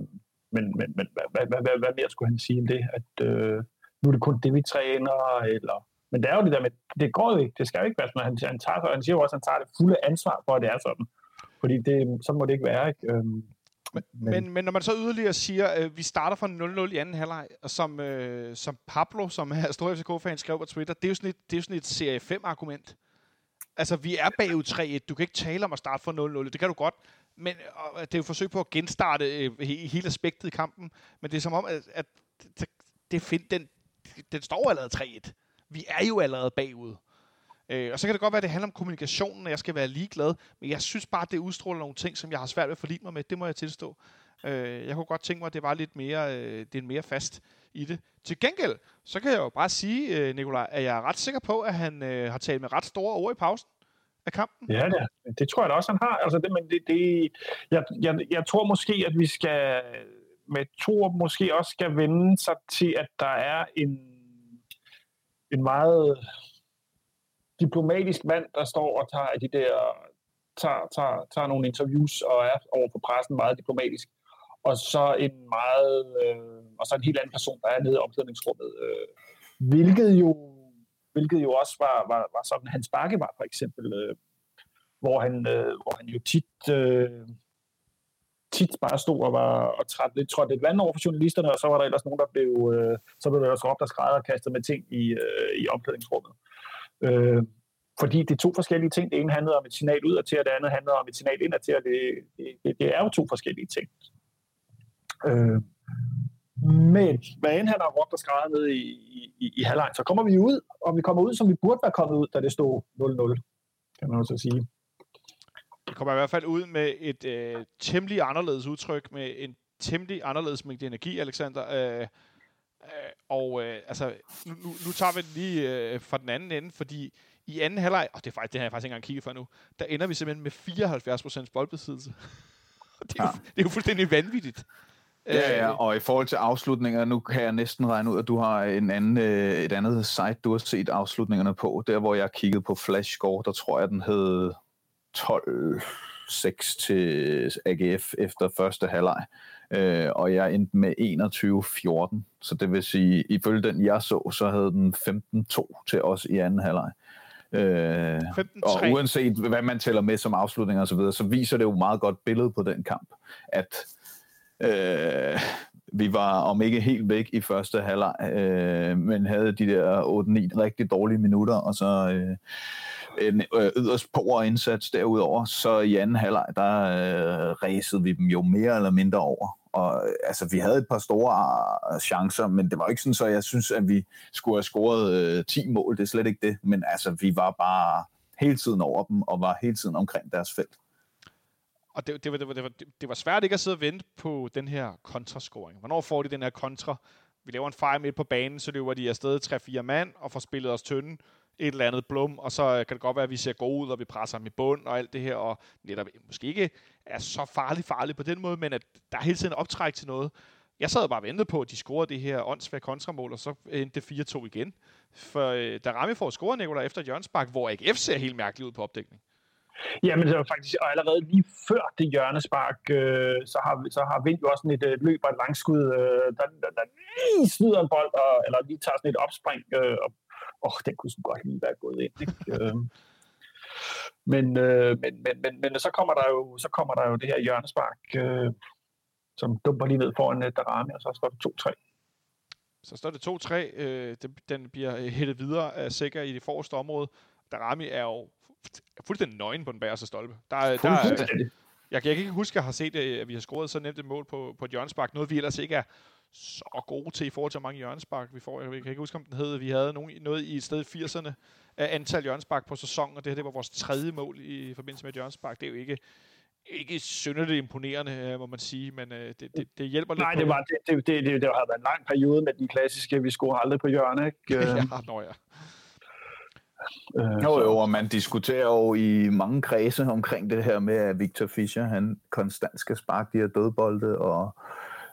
men men, men hvad, hvad, hvad, hvad, mere skulle han sige end det? At øh, nu er det kun det, vi træner, eller... Men det er jo det der med, det går jo ikke, det skal jo ikke være sådan, han, han, tager, han siger jo også, at han tager det fulde ansvar for, at det er sådan. Fordi det, så må det ikke være, ikke? Øh, men, men, men når man så yderligere siger, at øh, vi starter fra 0-0 i anden halvleg, og som, øh, som Pablo, som er stor FCK-fan, skrev på Twitter, det er jo sådan et, det er jo sådan et serie 5-argument. Altså, vi er bagud 3-1. Du kan ikke tale om at starte fra 0-0. Det kan du godt. Men og det er jo et forsøg på at genstarte øh, he, hele aspektet i kampen. Men det er som om, at, at det, det find, den, den står allerede 3-1. Vi er jo allerede bagud. Øh, og så kan det godt være, at det handler om kommunikationen, og jeg skal være ligeglad. Men jeg synes bare, at det udstråler nogle ting, som jeg har svært ved at forlige mig med. Det må jeg tilstå. Øh, jeg kunne godt tænke mig, at det var lidt mere, øh, det er mere fast i det. Til gengæld, så kan jeg jo bare sige, øh, Nikolaj, at jeg er ret sikker på, at han øh, har talt med ret store ord i pausen af kampen. Ja, det, det tror jeg da også, han har. Altså, det, men det, det, jeg, jeg, jeg tror måske, at vi skal med to måske også skal vende sig til, at der er en, en meget diplomatisk mand, der står og tager de der tager, tager, tager nogle interviews og er over for pressen meget diplomatisk. Og så en meget øh, og så en helt anden person, der er nede i omklædningsrummet. Øh, hvilket jo hvilket jo også var, var, var sådan, Hans Bakke var for eksempel, øh, hvor, han, øh, hvor han jo tit, øh, tit bare stod og var og træt lidt, trådte lidt vand over for journalisterne, og så var der ellers nogen, der blev, øh, så blev der også råbt og skrædder og kastet med ting i, øh, i omklædningsrummet. Øh, fordi det er to forskellige ting. Det ene handlede om et signal ud til, og det andet handlede om et signal ind til, og det, det, det er jo to forskellige ting. Øh, men hvad end han har råbt og skrevet ned i, i, i halvlejen, så kommer vi ud, og vi kommer ud, som vi burde være kommet ud, da det stod 0-0, kan man også sige. Vi kommer i hvert fald ud med et øh, temmelig anderledes udtryk, med en temmelig anderledes mængde energi, Alexander. Øh, og øh, altså, nu, nu, nu tager vi det lige øh, fra den anden ende, fordi i anden halvleg, og det, er faktisk, det har jeg faktisk ikke engang kigget for nu, der ender vi simpelthen med 74% boldbesiddelse. *laughs* det, er ja. jo, det er jo fuldstændig vanvittigt. Ja, ja, og i forhold til afslutninger, nu kan jeg næsten regne ud, at du har en anden, et andet site, du har set afslutningerne på. Der, hvor jeg kiggede på Flash Score, der tror jeg, den hed 12-6 til AGF efter første halvleg. Øh, og jeg endte med 21-14. Så det vil sige, ifølge den jeg så, så havde den 15-2 til os i anden halvleg. Øh, og uanset hvad man tæller med som afslutning og så videre, så viser det jo meget godt billede på den kamp, at øh, vi var om ikke helt væk i første halvleg, øh, men havde de der 8-9 rigtig dårlige minutter, og så øh, en øh, yderst på indsats derudover. Så i anden halvleg, der øh, ræsede vi dem jo mere eller mindre over. Og øh, altså, vi havde et par store øh, chancer, men det var ikke sådan, så jeg synes, at vi skulle have scoret øh, 10 mål. Det er slet ikke det. Men altså, vi var bare hele tiden over dem, og var hele tiden omkring deres felt. Og det, det, var, det, var, det, var, det var svært ikke at sidde og vente på den her kontrascoring. Hvornår får de den her kontra? Vi laver en fejl midt på banen, så løber de afsted 3-4 mand og får spillet os tynde et eller andet blum, og så øh, kan det godt være, at vi ser gode ud, og vi presser ham i bund og alt det her, og netop øh, måske ikke er så farligt farligt på den måde, men at der er hele tiden optræk til noget. Jeg sad bare og ventede på, at de scorede det her åndssvagt kontramål, og så endte det 4-2 igen. For øh, da Rami får scoret, Nicolai, efter hjørnespark, hvor AGF ser helt mærkeligt ud på opdækning. Jamen, det var faktisk og allerede lige før det hjørnespark, øh, så, har, så har Vind jo også sådan et øh, løb og et langskud, øh, der, der, der lige snyder en bold, og, eller lige tager sådan et opspring, øh, og åh, den kunne så godt lige være gået ind. Ikke? øh, men, øh, men, men, men, men, så, kommer der jo, så kommer der jo det her hjørnespark, øh, som dumper lige ned foran uh, Darami, og så står det 2-3. Så står det 2-3. Øh, den bliver hættet videre af Sikker i det forreste område. Darami er jo fuldstændig nøgen på den bagerste stolpe. Der, er, der er, jeg, jeg kan ikke huske, at jeg har set, at vi har scoret så nemt et mål på, på et hjørnespark. Noget, vi ellers ikke er så gode til i forhold til, hvor mange hjørnespark vi får. Jeg kan ikke huske, om den hed. Vi havde nogen, noget i et sted i 80'erne af antal hjørnespark på sæsonen, og det her det var vores tredje mål i forbindelse med et hjørnespark. Det er jo ikke ikke synderligt imponerende, øh, må man sige, men øh, det, det, det hjælper lidt Nej, det, var, det, det, det, det, det har været en lang periode med den klassiske, vi skulle aldrig på hjørne, ikke? *laughs* ja, nå ja. Øh, jo, jo, og man diskuterer jo i mange kredse omkring det her med, at Victor Fischer, han konstant skal sparke de her dødbolde, og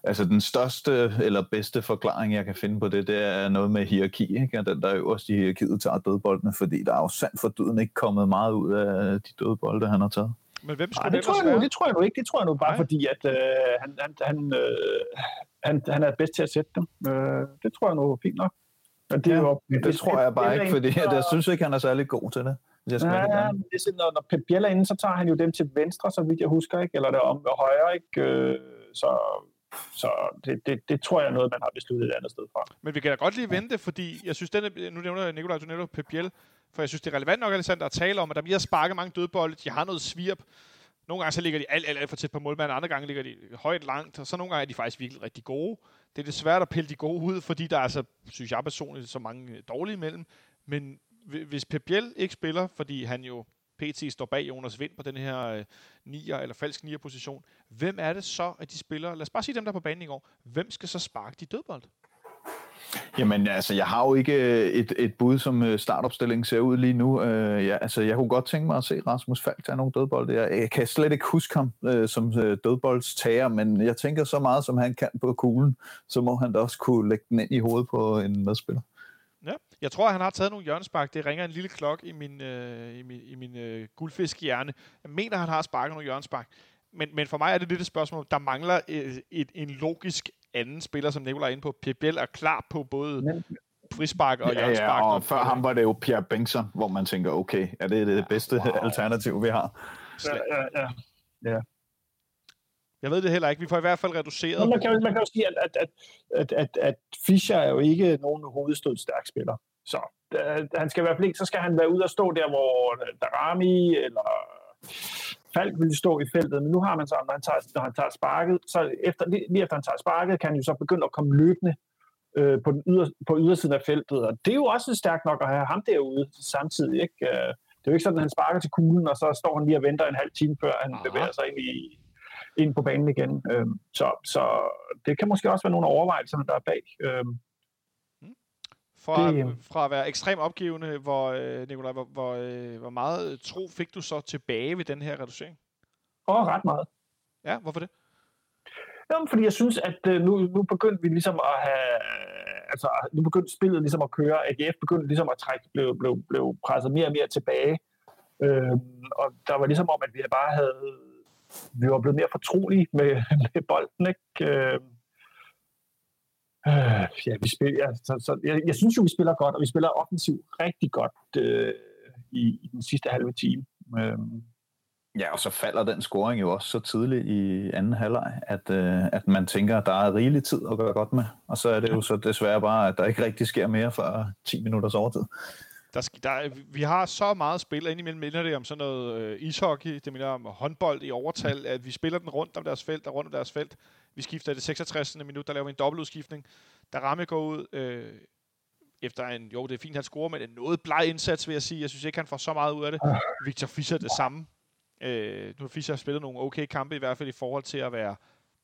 altså den største eller bedste forklaring, jeg kan finde på det, det er noget med hierarki, ikke? At den der øverst i hierarkiet tager dødboldene, fordi der er jo sandt for døden ikke kommet meget ud af de dødbolde, han har taget. Men hvem skulle Nej, det, tror jeg nu, det tror jeg nu ikke. Det tror jeg nu bare, Nej. fordi at øh, han, han, han, øh, han, han er bedst til at sætte dem. Øh, det tror jeg nu er fint nok. Men det, ja, jo, det, det tror jeg bare ikke, fordi jeg, jeg synes ikke, han er særlig god til det. Jeg skal ja, ja, det er sådan, når, når Pep Biel er inde, så tager han jo dem til venstre, så vidt jeg husker, ikke? eller det om højre. Ikke? Øh, så så det, det, det tror jeg er noget, man har besluttet et andet sted fra. Men vi kan da godt lige vente, fordi jeg synes, denne, nu nævner Nikolaj, du nævner Pep Biel, for jeg synes, det er relevant nok, Alexander, at tale om, at der bliver sparket mange dødbolde, de har noget svirp, nogle gange så ligger de alt, alt, alt for tæt på målmanden, andre gange ligger de højt langt, og så nogle gange er de faktisk virkelig rigtig gode. Det er det svært at pille de gode ud, fordi der er altså, synes jeg personligt, så mange dårlige imellem. Men hvis Pep Biel ikke spiller, fordi han jo PT står bag Jonas Vind på den her øh, nier eller falsk nier position, hvem er det så, at de spiller? Lad os bare sige dem, der på banen i går. Hvem skal så sparke de dødbold? Jamen altså, jeg har jo ikke øh, et, et bud, som øh, startopstilling startopstillingen ser ud lige nu. Øh, ja, altså, jeg kunne godt tænke mig at se Rasmus Falk tage nogle dødbolde. Jeg, jeg kan slet ikke huske ham øh, som øh, dødboldstager, men jeg tænker så meget, som han kan på kuglen, så må han da også kunne lægge den ind i hovedet på en medspiller. Jeg tror, han har taget nogle hjørnespark. Det ringer en lille klok i min, uh, i min, i min uh, guldfiskhjerne. Jeg mener, han har sparket nogle hjørnespark. Men, men for mig er det lidt et spørgsmål. Der mangler et, et, en logisk anden spiller, som Nicolaj er inde på. Biel er klar på både men, frispark og ja, Ja, og før ham var det jo Pierre Bengtsson, hvor man tænker, okay, er det det bedste wow. alternativ, vi har? Ja, ja, ja. ja. Jeg ved det heller ikke. Vi får i hvert fald reduceret. Men man, kan, man kan jo sige, at, at, at, at, at, at Fischer er jo ikke nogen hovedstød stærk spiller. Så uh, han skal i hvert fald ikke, så skal han være ude og stå der, hvor Darami eller Falk ville stå i feltet, men nu har man så, når han tager, når han tager sparket, så efter, lige efter han tager sparket, kan han jo så begynde at komme løbende øh, på, den yder, på ydersiden af feltet, og det er jo også stærkt nok at have ham derude samtidig, ikke? Øh, det er jo ikke sådan, at han sparker til kuglen, og så står han lige og venter en halv time, før han Aha. bevæger sig ind, i, ind på banen igen. Øh, så, så det kan måske også være nogle overvejelser, der er bag. Øh, fra, det, fra at være ekstremt opgivende, hvor, øh, Nikolaj, hvor, hvor, øh, hvor meget tro fik du så tilbage ved den her reducering? Åh, ret meget. Ja, hvorfor det? Jamen, fordi jeg synes, at øh, nu, nu begyndte vi ligesom at have... Altså, nu begyndte spillet ligesom at køre. AGF begyndte ligesom at trække, blev, blev, blev presset mere og mere tilbage. Øh, og der var ligesom om, at vi bare havde... Vi var blevet mere fortrolige med, *laughs* med bolden, ikke? Øh, Øh, ja, vi spiller, ja, så, så, jeg, jeg synes jo, vi spiller godt, og vi spiller offensivt rigtig godt øh, i, i den sidste halve time. Øh. Ja, og så falder den scoring jo også så tidligt i anden halvleg, at, øh, at man tænker, at der er rigelig tid at gøre godt med. Og så er det jo så desværre bare, at der ikke rigtig sker mere for 10 minutters overtid. Der, der, vi har så meget spil, og indimellem minder det om sådan noget øh, ishockey, det minder om håndbold i overtal, at vi spiller den rundt om deres felt og rundt om deres felt. Vi skifter det 66. minut, der laver vi en dobbeltudskiftning. Der ramme går ud øh, efter en, jo det er fint, han scorer, men en noget bleg indsats, vil jeg sige. Jeg synes ikke, han får så meget ud af det. Victor Fischer det samme. Øh, nu har Fischer spillet nogle okay kampe, i hvert fald i forhold til at være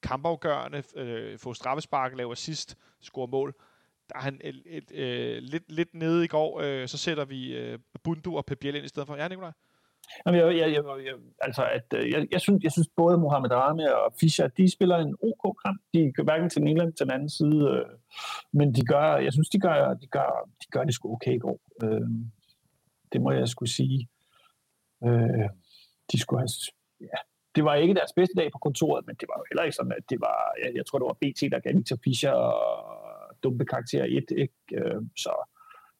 kampafgørende, øh, få straffespark, lave assist, score mål. Der er han et, et, et, øh, lidt, lidt nede i går, øh, så sætter vi øh, Bundu og Pep ind i stedet for. Ja, Nikolaj? Jamen, jeg, jeg, jeg, jeg, altså, at, øh, jeg, jeg, synes, jeg synes både Mohamed Rami og Fischer, de spiller en OK kamp. De gør hverken til den ene eller til den anden side. Øh, men de gør, jeg synes, de gør, de gør, de gør det sgu okay i går. Øh, det må jeg skulle sige. Øh, de skulle have... Ja, det var ikke deres bedste dag på kontoret, men det var jo heller ikke sådan, at det var... Jeg, jeg tror, det var BT, der gav til Fischer og dumpe karakter 1, ikke? Øh, så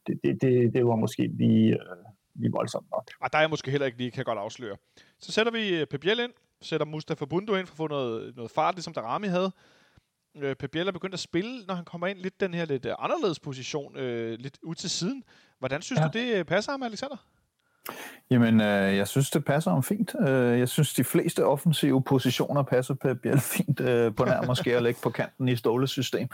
det, det, det, det var måske lige, øh, lige voldsomt nok. Og der er jeg måske heller ikke lige, kan jeg godt afsløre. Så sætter vi øh, Pep ind, sætter Mustafa Bundu ind for at få noget, noget fart, ligesom Darami havde. Øh, Pep er begyndt at spille, når han kommer ind, lidt den her lidt øh, anderledes position, øh, lidt ud til siden. Hvordan synes ja. du, det passer ham, Alexander? Jamen, øh, jeg synes, det passer ham fint. Øh, jeg synes, de fleste offensive positioner passer på Biel *laughs* fint øh, på nærmere måske at lægge på kanten i Ståles system.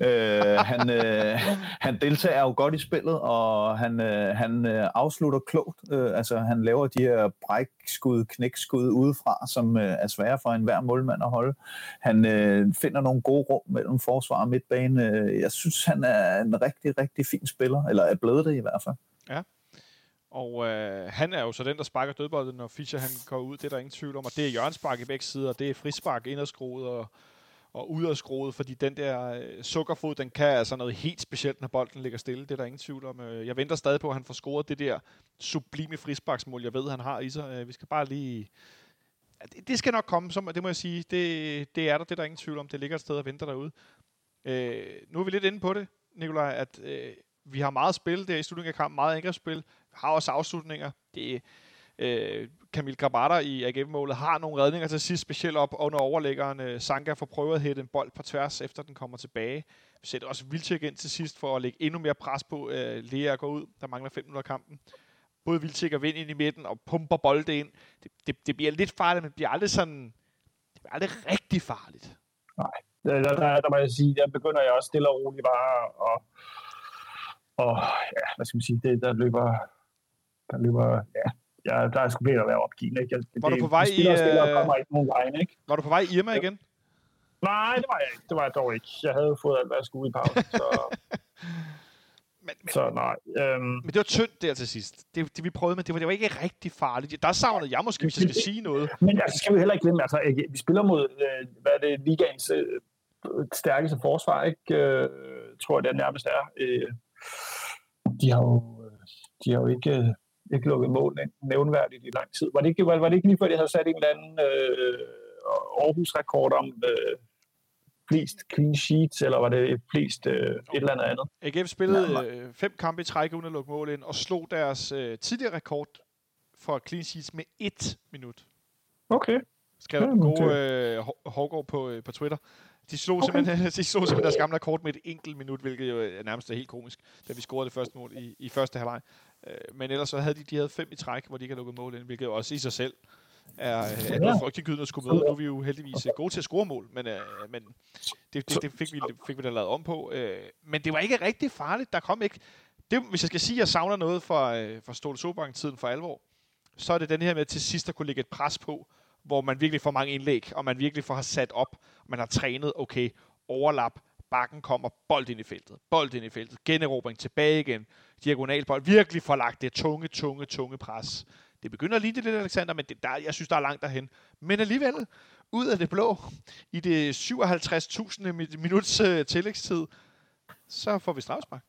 Øh, han, øh, han deltager jo godt i spillet, og han, øh, han øh, afslutter klogt. Øh, altså, han laver de her brækskud, knækskud udefra, som øh, er svære for enhver målmand at holde. Han øh, finder nogle gode rum mellem forsvar og midtbane. Øh, jeg synes, han er en rigtig, rigtig fin spiller, eller er blevet det i hvert fald. Ja. Og øh, han er jo så den, der sparker dødbolden, når Fischer han går ud. Det er der ingen tvivl om. Og det er hjørnspark i begge sider, og det er frispark inderskroet og, og udadskroet, fordi den der øh, sukkerfod, den kan altså noget helt specielt, når bolden ligger stille. Det er der ingen tvivl om. Øh, jeg venter stadig på, at han får scoret det der sublime frisparksmål, jeg ved, han har i sig. Øh, vi skal bare lige... Ja, det, det skal nok komme, som, det må jeg sige. Det, det er der, det er der ingen tvivl om. Det ligger et sted og venter derude. Øh, nu er vi lidt inde på det, Nikolaj, at øh, vi har meget spil der i slutningen af kampen, meget angrebsspil har også afslutninger. Det øh, Kamil Grabata i AGF-målet har nogle redninger til sidst, specielt op under overlæggeren. Øh, Sanka får prøvet at hætte en bold på tværs, efter den kommer tilbage. Vi sætter også Vilcek ind til sidst for at lægge endnu mere pres på øh, Lea går ud. Der mangler 5 minutter af kampen. Både Vilcek og Vind ind i midten og pumper bolde ind. Det, det, det bliver lidt farligt, men det bliver aldrig sådan... Det bliver aldrig rigtig farligt. Nej, der, der, der, der må jeg sige, der begynder jeg også stille og roligt bare at og ja, hvad skal man sige, det, der løber der løber, ja, ja der er sgu ved at være opgivende. Ikke? var du på vej i... Spillere kommer ikke nogen vejen, ikke? Var du på vej i Irma igen? Nej, det var jeg ikke. Det var jeg dog ikke. Jeg havde fået alt, hvad jeg skulle i pausen, *laughs* så... men, men, så nej. Øhm, men det var tyndt der til sidst. Det, det vi prøvede, men det var, det var ikke rigtig farligt. Der savnede jeg måske, hvis jeg skal sige noget. Men altså, skal vi heller ikke glemme, altså, vi spiller mod, øh, hvad er det, ligaens øh, stærkeste forsvar, ikke? Øh, tror jeg, det nærmest er. Øh, de har jo, øh, de har jo ikke ikke lukket mål nævnværdigt i lang tid. Var det ikke, var, var det ikke lige før, de havde sat en eller anden øh, Aarhus-rekord om øh, flest clean sheets, eller var det flest øh, et eller andet andet? AGF spillede øh, fem kampe i træk uden at lukke mål ind, og slog deres øh, tidligere rekord for clean sheets med et minut. Okay. Skrev ja, gode øh, Hårgaard på, øh, på Twitter. De slog, okay. simpelthen, *laughs* de slog simpelthen deres gamle kort med et enkelt minut, hvilket jo er nærmest er helt komisk, da vi scorede det første mål i, i første halvleg. Øh, men ellers så havde de, de havde fem i træk, hvor de ikke har lukket mål ind, hvilket jo også i sig selv er, er noget frygtelig at skulle med. Nu er vi jo heldigvis øh, gode til at score mål, men, øh, men det, det, det, fik vi, det fik vi da lavet om på. Øh, men det var ikke rigtig farligt. Der kom ikke... Det, hvis jeg skal sige, at jeg savner noget fra, øh, fra Ståle Sobank-tiden for alvor, så er det den her med til sidst at kunne lægge et pres på, hvor man virkelig får mange indlæg, og man virkelig får sat op, man har trænet, okay, overlap, bakken kommer, bold ind i feltet, bold ind i feltet, generobring tilbage igen, diagonalbold, virkelig får lagt det tunge, tunge, tunge pres. Det begynder at ligne lidt, Alexander, men det, der, jeg synes, der er langt derhen. Men alligevel, ud af det blå, i det 57.000 minuts uh, tillægstid, så får vi strafspark.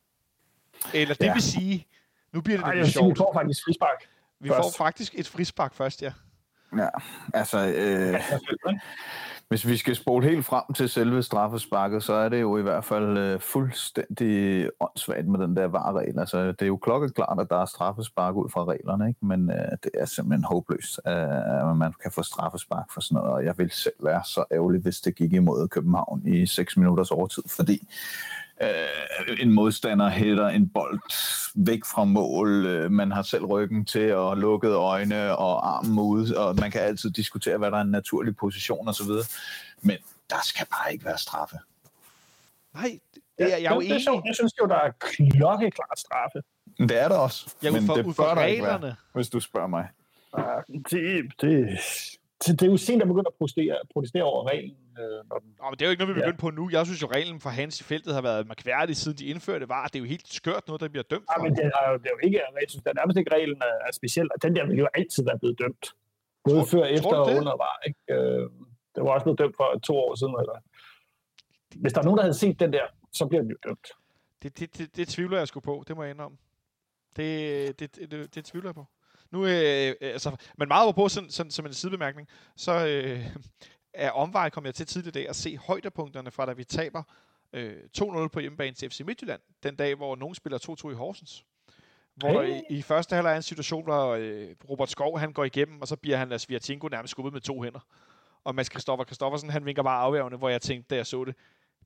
Eller det ja. vil sige, nu bliver det Ej, lidt sjovt. Vi får faktisk frispark. Vi først. får faktisk et frispark først, ja. Ja, altså... Øh, hvis vi skal spole helt frem til selve straffesparket, så er det jo i hvert fald øh, fuldstændig åndssvagt med den der vareregel. Altså, det er jo klokkeklart, at der er straffespark ud fra reglerne, ikke? men øh, det er simpelthen håbløst, øh, at man kan få straffespark for sådan noget. Og jeg vil selv være så ærgerlig, hvis det gik imod København i 6 minutters overtid, fordi øh, en modstander hætter en bold væk fra mål, øh, man har selv ryggen til og lukket øjne og armen ude, og man kan altid diskutere, hvad der er en naturlig position osv., men der skal bare ikke være straffe. Nej, det er jeg jo enig i. Jeg synes jo, der er klokkeklart straffe. Det er der også, ja, men for, det bør der ikke være, hvis du spørger mig. Det, det, det er jo sent at begynde at protestere, protestere over reglen. Øh, når den... Nå, men det er jo ikke noget, vi begynder ja. på nu. Jeg synes jo, reglen for Hans i feltet har været mærkværdig, siden de indførte var. Det er jo helt skørt noget, der bliver dømt for. Ja, men det er jo, det er jo ikke, jeg synes, det er nærmest ikke reglen er, er speciel. Den der vil jo altid være blevet dømt. Både tror, før, efter og under var. Ikke? Øh, det var også blevet dømt for to år siden. Eller... Hvis der er nogen, der havde set den der, så bliver den jo dømt. Det, det, det, det tvivler jeg sgu på, det må jeg indrømme. Det, det, det, det, det tvivler jeg på. Nu, øh, altså, men meget på, sådan, sådan, som en sidebemærkning, så øh, er omvej kom jeg til tidligere dag at se højdepunkterne fra, da vi taber øh, 2-0 på hjemmebane til FC Midtjylland, den dag, hvor nogen spiller 2-2 i Horsens. Hvor hey. i, i første halvleg er en situation, hvor øh, Robert Skov han går igennem, og så bliver han af Sviatinko nærmest skubbet med to hænder. Og Mads Kristoffer Kristoffersen, han vinker bare afværgende, hvor jeg tænkte, da jeg så det,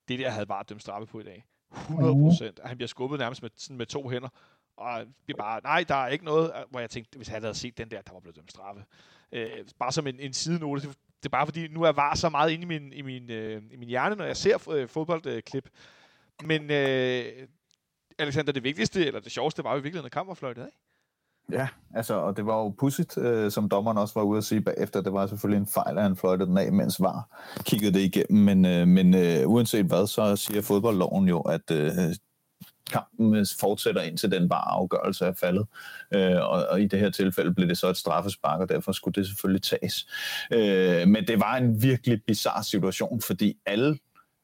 det der havde bare dømt straffe på i dag. 100 procent. Han bliver skubbet nærmest med, sådan med to hænder. Og vi bare, nej, der er ikke noget, øh, hvor jeg tænkte, hvis han havde set den der, der var blevet dømt straffe. Øh, bare som en, en sidenote. Det, det er bare fordi, nu er VAR så meget inde i min, i min, øh, i min hjerne, når jeg ser øh, fodboldklip. Men øh, Alexander, det vigtigste, eller det sjoveste, var jo i virkeligheden, at kampen var fløjtet af. Ja, altså, og det var jo pudsigt, øh, som dommeren også var ude at sige bagefter. Det var selvfølgelig en fejl, at han fløjtede den af, mens var kiggede det igennem. Men, øh, men øh, uanset hvad, så siger fodboldloven jo, at øh, kampen fortsætter indtil den bare afgørelse er faldet. Øh, og, og i det her tilfælde blev det så et straffespark, og derfor skulle det selvfølgelig tages. Øh, men det var en virkelig bizarre situation, fordi alle,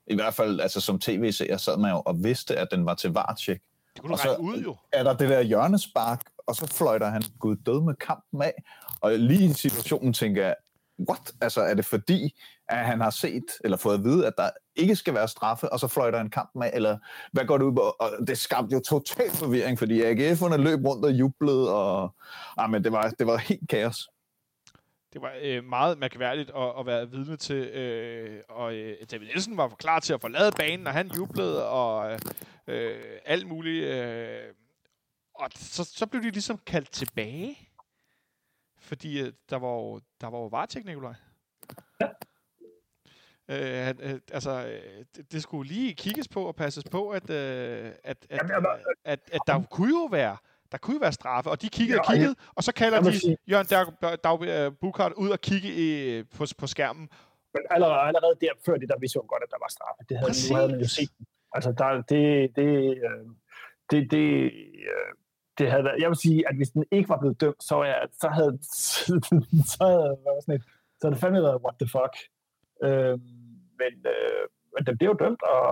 i hvert fald altså som tv-seer, sad man jo og vidste, at den var til varetjek. Det kunne og så ud, jo. er der det der hjørnespark, og så fløjter han gud død med kampen af. Og lige i situationen tænker jeg, what? Altså er det fordi, at han har set, eller fået at vide, at der ikke skal være straffe, og så fløjter han kampen af, eller hvad går det ud på? Og det skabte jo total forvirring, fordi AGF'erne løb rundt og jublede, og ah, men det, var, det var helt kaos. Det var øh, meget mærkværdigt at, at være vidne til, øh, og øh, David Nielsen var klar til at forlade banen, og han jublede, og øh, alt muligt. Øh, og så, så blev de ligesom kaldt tilbage, fordi øh, der var jo, der var jo varetek, Nikolaj. Ja. Øh, han, øh, altså, øh, det, det skulle lige kigges på og passes på, at, øh, at, at, at, at, at der kunne jo være der kunne jo være straffe, og de kiggede og kiggede, og så kalder de sige, Jørgen Dag, Dag, Dag Bukart ud og kigge i, på, på skærmen. Men allerede, allerede der, før det, der vi så godt, at der var straffe. Det havde, Præcis. nu havde man jo set. Altså, der, det, det, øh, det, det, øh, det havde jeg vil sige, at hvis den ikke var blevet dømt, så, jeg, så havde, *laughs* så havde, hvad sådan et, så havde det fandme været, what the fuck. Øh, men, øh, men den blev jo dømt, og,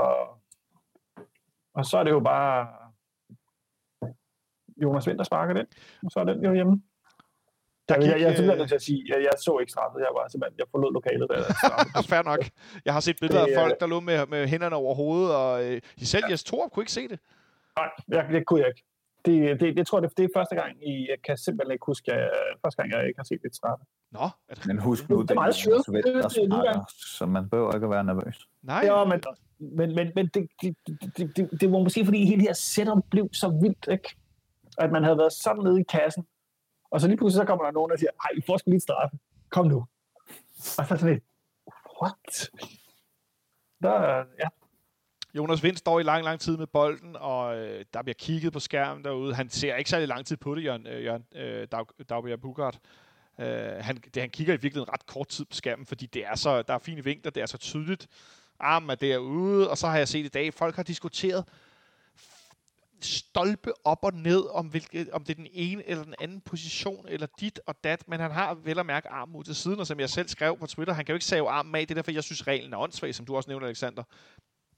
og så er det jo bare Jonas Vind, der sparker den, og så er den jo hjemme. Der gik, jeg, jeg, jeg, jeg, at sige, jeg, jeg så ikke straffet, jeg var simpelthen, jeg forlod lokalet. Der, *laughs* Fair nok. Jeg har set billeder af folk, der lå med, med hænderne over hovedet, og øh, selv ja. Jes Torup kunne ikke se det. Nej, jeg, det kunne jeg ikke. Det, det, det tror jeg, det, det er første gang, I, jeg kan simpelthen ikke huske, jeg, første gang, jeg ikke har set det straffe. Nå. Er det... Men husk nu, det er meget sjovt, så man behøver ikke at være nervøs. Nej. Ja, men, men, men, men det, det, det, det, det var måske, fordi hele det her setup blev så vildt, ikke? At man havde været sådan nede i kassen, og så lige pludselig så kommer der nogen, der siger, ej, I får sgu lige straffe. Kom nu. Og så sådan lidt, what? Der, ja, Jonas Vind står i lang, lang tid med bolden, og øh, der bliver kigget på skærmen derude. Han ser ikke særlig lang tid på det, Jørgen, øh, Jørgen øh, Dag, Dagbjerg Bugart. Øh, han, det, han kigger i virkeligheden ret kort tid på skærmen, fordi det er så, der er fine vinkler, det er så tydeligt. Armen er derude, og så har jeg set i dag, folk har diskuteret stolpe op og ned, om, hvilket, om det er den ene eller den anden position, eller dit og dat, men han har vel at mærke armen ud til siden, og som jeg selv skrev på Twitter, han kan jo ikke save armen af, det er derfor, jeg synes, reglen er åndssvag, som du også nævnte, Alexander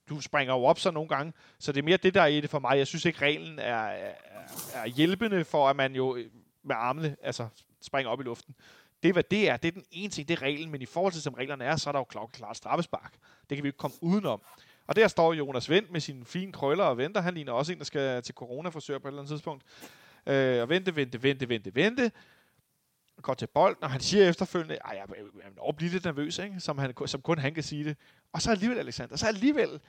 du springer jo op så nogle gange, så det er mere det, der er i det for mig. Jeg synes ikke, reglen er, er, er hjælpende for, at man jo med armene altså, springer op i luften. Det er, hvad det er. Det er den ene ting, det er reglen, men i forhold til, som reglerne er, så er der jo klart straffespark. Det kan vi jo ikke komme udenom. Og der står Jonas Vendt med sine fine krøller og venter. Han ligner også en, der skal til corona-forsøg på et eller andet tidspunkt. Øh, og vente, vente, vente, vente, vente. Går til bolden, og han siger efterfølgende, at jeg, jeg, jeg, jeg lidt nervøs, ikke? Som, han, som kun han kan sige det. Og så alligevel, Alexander, så alligevel,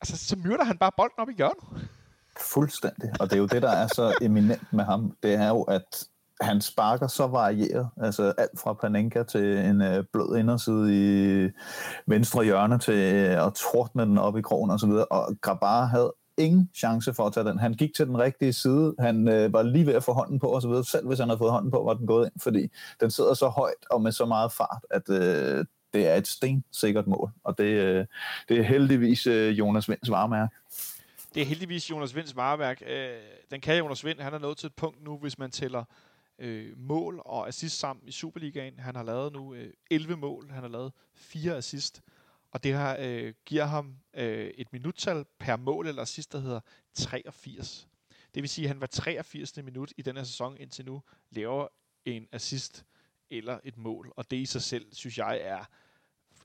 altså, så myrder han bare bolden op i hjørnet. Fuldstændig. Og det er jo det, der er så eminent med ham. Det er jo, at han sparker så varieret. Altså alt fra Panenka til en øh, blød inderside i venstre hjørne til øh, at tordne den op i krogen og så videre. Og Grabar havde ingen chance for at tage den. Han gik til den rigtige side. Han øh, var lige ved at få hånden på og så videre. Selv hvis han havde fået hånden på, var den gået ind, fordi den sidder så højt og med så meget fart, at øh, det er et stensikkert mål, og det, øh, det er heldigvis øh, Jonas Vinds varemærke. Det er heldigvis Jonas Vinds vareværk. Øh, den kan Jonas Vind, han er nået til et punkt nu, hvis man tæller øh, mål og assist sammen i Superligaen. Han har lavet nu øh, 11 mål, han har lavet 4 assist, og det her øh, giver ham øh, et minuttal per mål eller assist, der hedder 83. Det vil sige, at han var 83. minut i denne sæson indtil nu laver en assist eller et mål. Og det i sig selv, synes jeg, er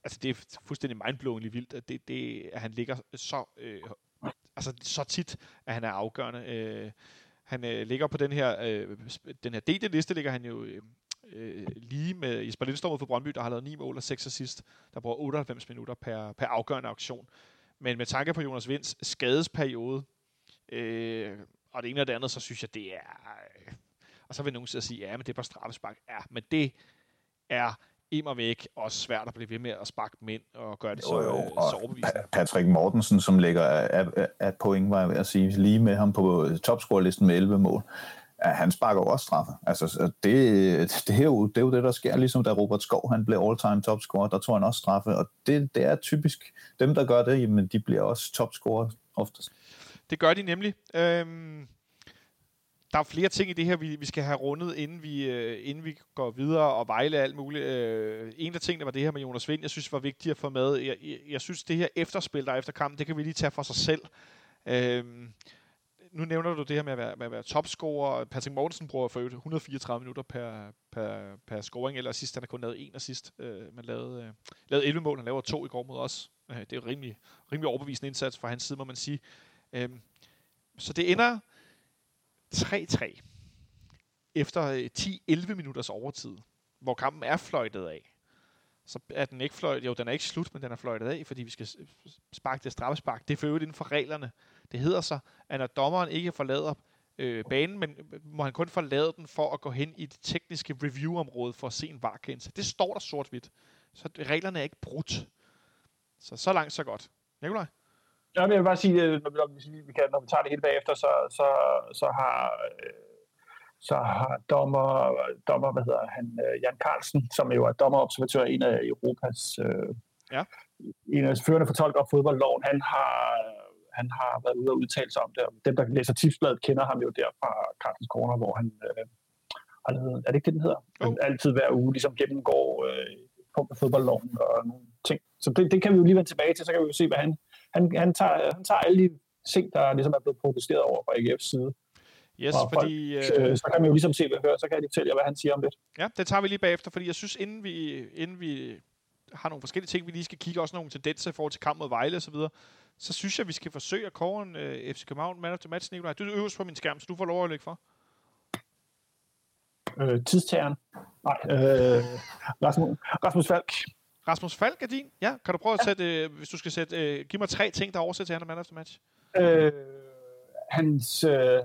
altså det er fuldstændig mindblowingly vildt, at, det, det, at han ligger så, øh, altså så tit, at han er afgørende. Øh, han øh, ligger på den her, øh, den her DD-liste, ligger han jo øh, øh, lige med Jesper Lindstrøm for Brøndby, der har lavet 9 mål og 6 assist, der bruger 98 minutter per, per afgørende auktion. Men med tanke på Jonas Vinds skadesperiode, øh, og det ene og det andet, så synes jeg, det er... Øh, og så vil nogen sige, ja, men det er bare straffespark. Ja, men det er immer væk også svært at blive ved med at sparke ind og gøre det så, jo, jo. så overbevisende. Patrick Mortensen, som ligger af, af, af point, var jeg ved at sige, lige med ham på topscore-listen med 11 mål, ja, han sparker jo også straffe. Altså, det, det, er jo, det er jo det, der sker, ligesom da Robert Skov han blev all-time topscorer, der tog han også straffe, og det, det er typisk, dem der gør det, jamen, de bliver også topscorer oftest. Det gør de nemlig. Øhm, der er flere ting i det her, vi, vi skal have rundet, inden vi, øh, inden vi går videre og vejle alt muligt. Øh, en af tingene var det her med Jonas Vind, jeg synes var vigtigt at få med. Jeg, jeg, jeg synes, det her efterspil, der er efter kampen, det kan vi lige tage for sig selv. Øh, nu nævner du det her med at være, med at være topscorer. Patrick Mortensen bruger for 134 minutter per, per, per scoring, eller sidst han har kun lavet en assist. Øh, man lavede, øh, lavede 11 mål, han laver to i går mod os. Øh, det er jo rimelig, rimelig overbevisende indsats fra hans side, må man sige. Øh, så det ender 3-3 efter øh, 10-11 minutters overtid, hvor kampen er fløjtet af. Så er den ikke fløjtet, jo den er ikke slut, men den er fløjtet af, fordi vi skal sparke det straffespark. Det er for øvrigt inden for reglerne. Det hedder så, at når dommeren ikke forlader øh, banen, men øh, må han kun forlade den for at gå hen i det tekniske review-område for at se en varkendelse. Det står der sort-hvidt. Så reglerne er ikke brudt. Så så langt, så godt. Nikolaj? Ja, men jeg vil bare sige, øh, når vi, kan, når vi tager det hele bagefter, så, så, så har øh, så har dommer, dommer hvad hedder han, øh, Jan Carlsen, som jo er dommerobservatør, en af Europas ja. en af førende fortolkere af fodboldloven, han har, han har været ude og udtale sig om det. Dem, der læser tipsbladet, kender ham jo der fra Carlsens Corner, hvor han øh, har lavet, er det ikke det, den hedder? Oh. altid hver uge ligesom gennemgår øh, på fodboldloven og nogle ting. Så det, det kan vi jo lige vende tilbage til, så kan vi jo se, hvad han, han, han, tager, han tager alle de ting, der ligesom er blevet protesteret over fra AGF's side. Yes, og fordi... Folk, øh, så kan man jo ligesom se, hvad hører, så kan jeg fortælle jer, hvad han siger om det. Ja, det tager vi lige bagefter, fordi jeg synes, inden vi, inden vi har nogle forskellige ting, vi lige skal kigge, også nogle tendenser i forhold til kamp mod Vejle og så videre, så synes jeg, vi skal forsøge at kåre en øh, FC København man of the match, Nikolaj. Du er øverst på min skærm, så du får lov at lægge for. Øh, tidstageren. Nej, øh, Rasmus, Rasmus Falk. Rasmus Falk er din. Ja, kan du prøve at sætte, øh, hvis du skal sætte, øh, give mig tre ting, der oversætter til han man of the match. Øh, hans, øh,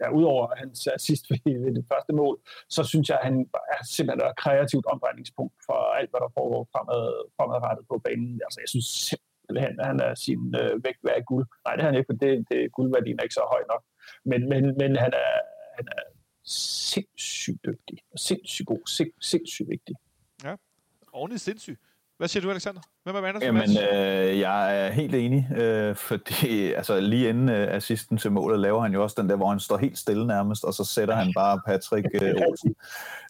ja, udover hans assist ved, ved det første mål, så synes jeg, at han er simpelthen et kreativt omdrejningspunkt for alt, hvad der foregår fremad, fremadrettet på banen. Altså, jeg synes simpelthen, at han er sin øh, vægt værd guld. Nej, det er han ikke, for det, det guldværdien er ikke så høj nok. Men, men, men han, er, han er sindssygt dygtig, og sindssygt god, sind, sindssygt vigtig. Ordentligt sindssygt. Hvad siger du, Alexander? Hvem er Manders Jamen, øh, jeg er helt enig, øh, fordi altså, lige inden øh, assisten til målet laver han jo også den der, hvor han står helt stille nærmest, og så sætter han bare Patrick øh, *laughs* Olsen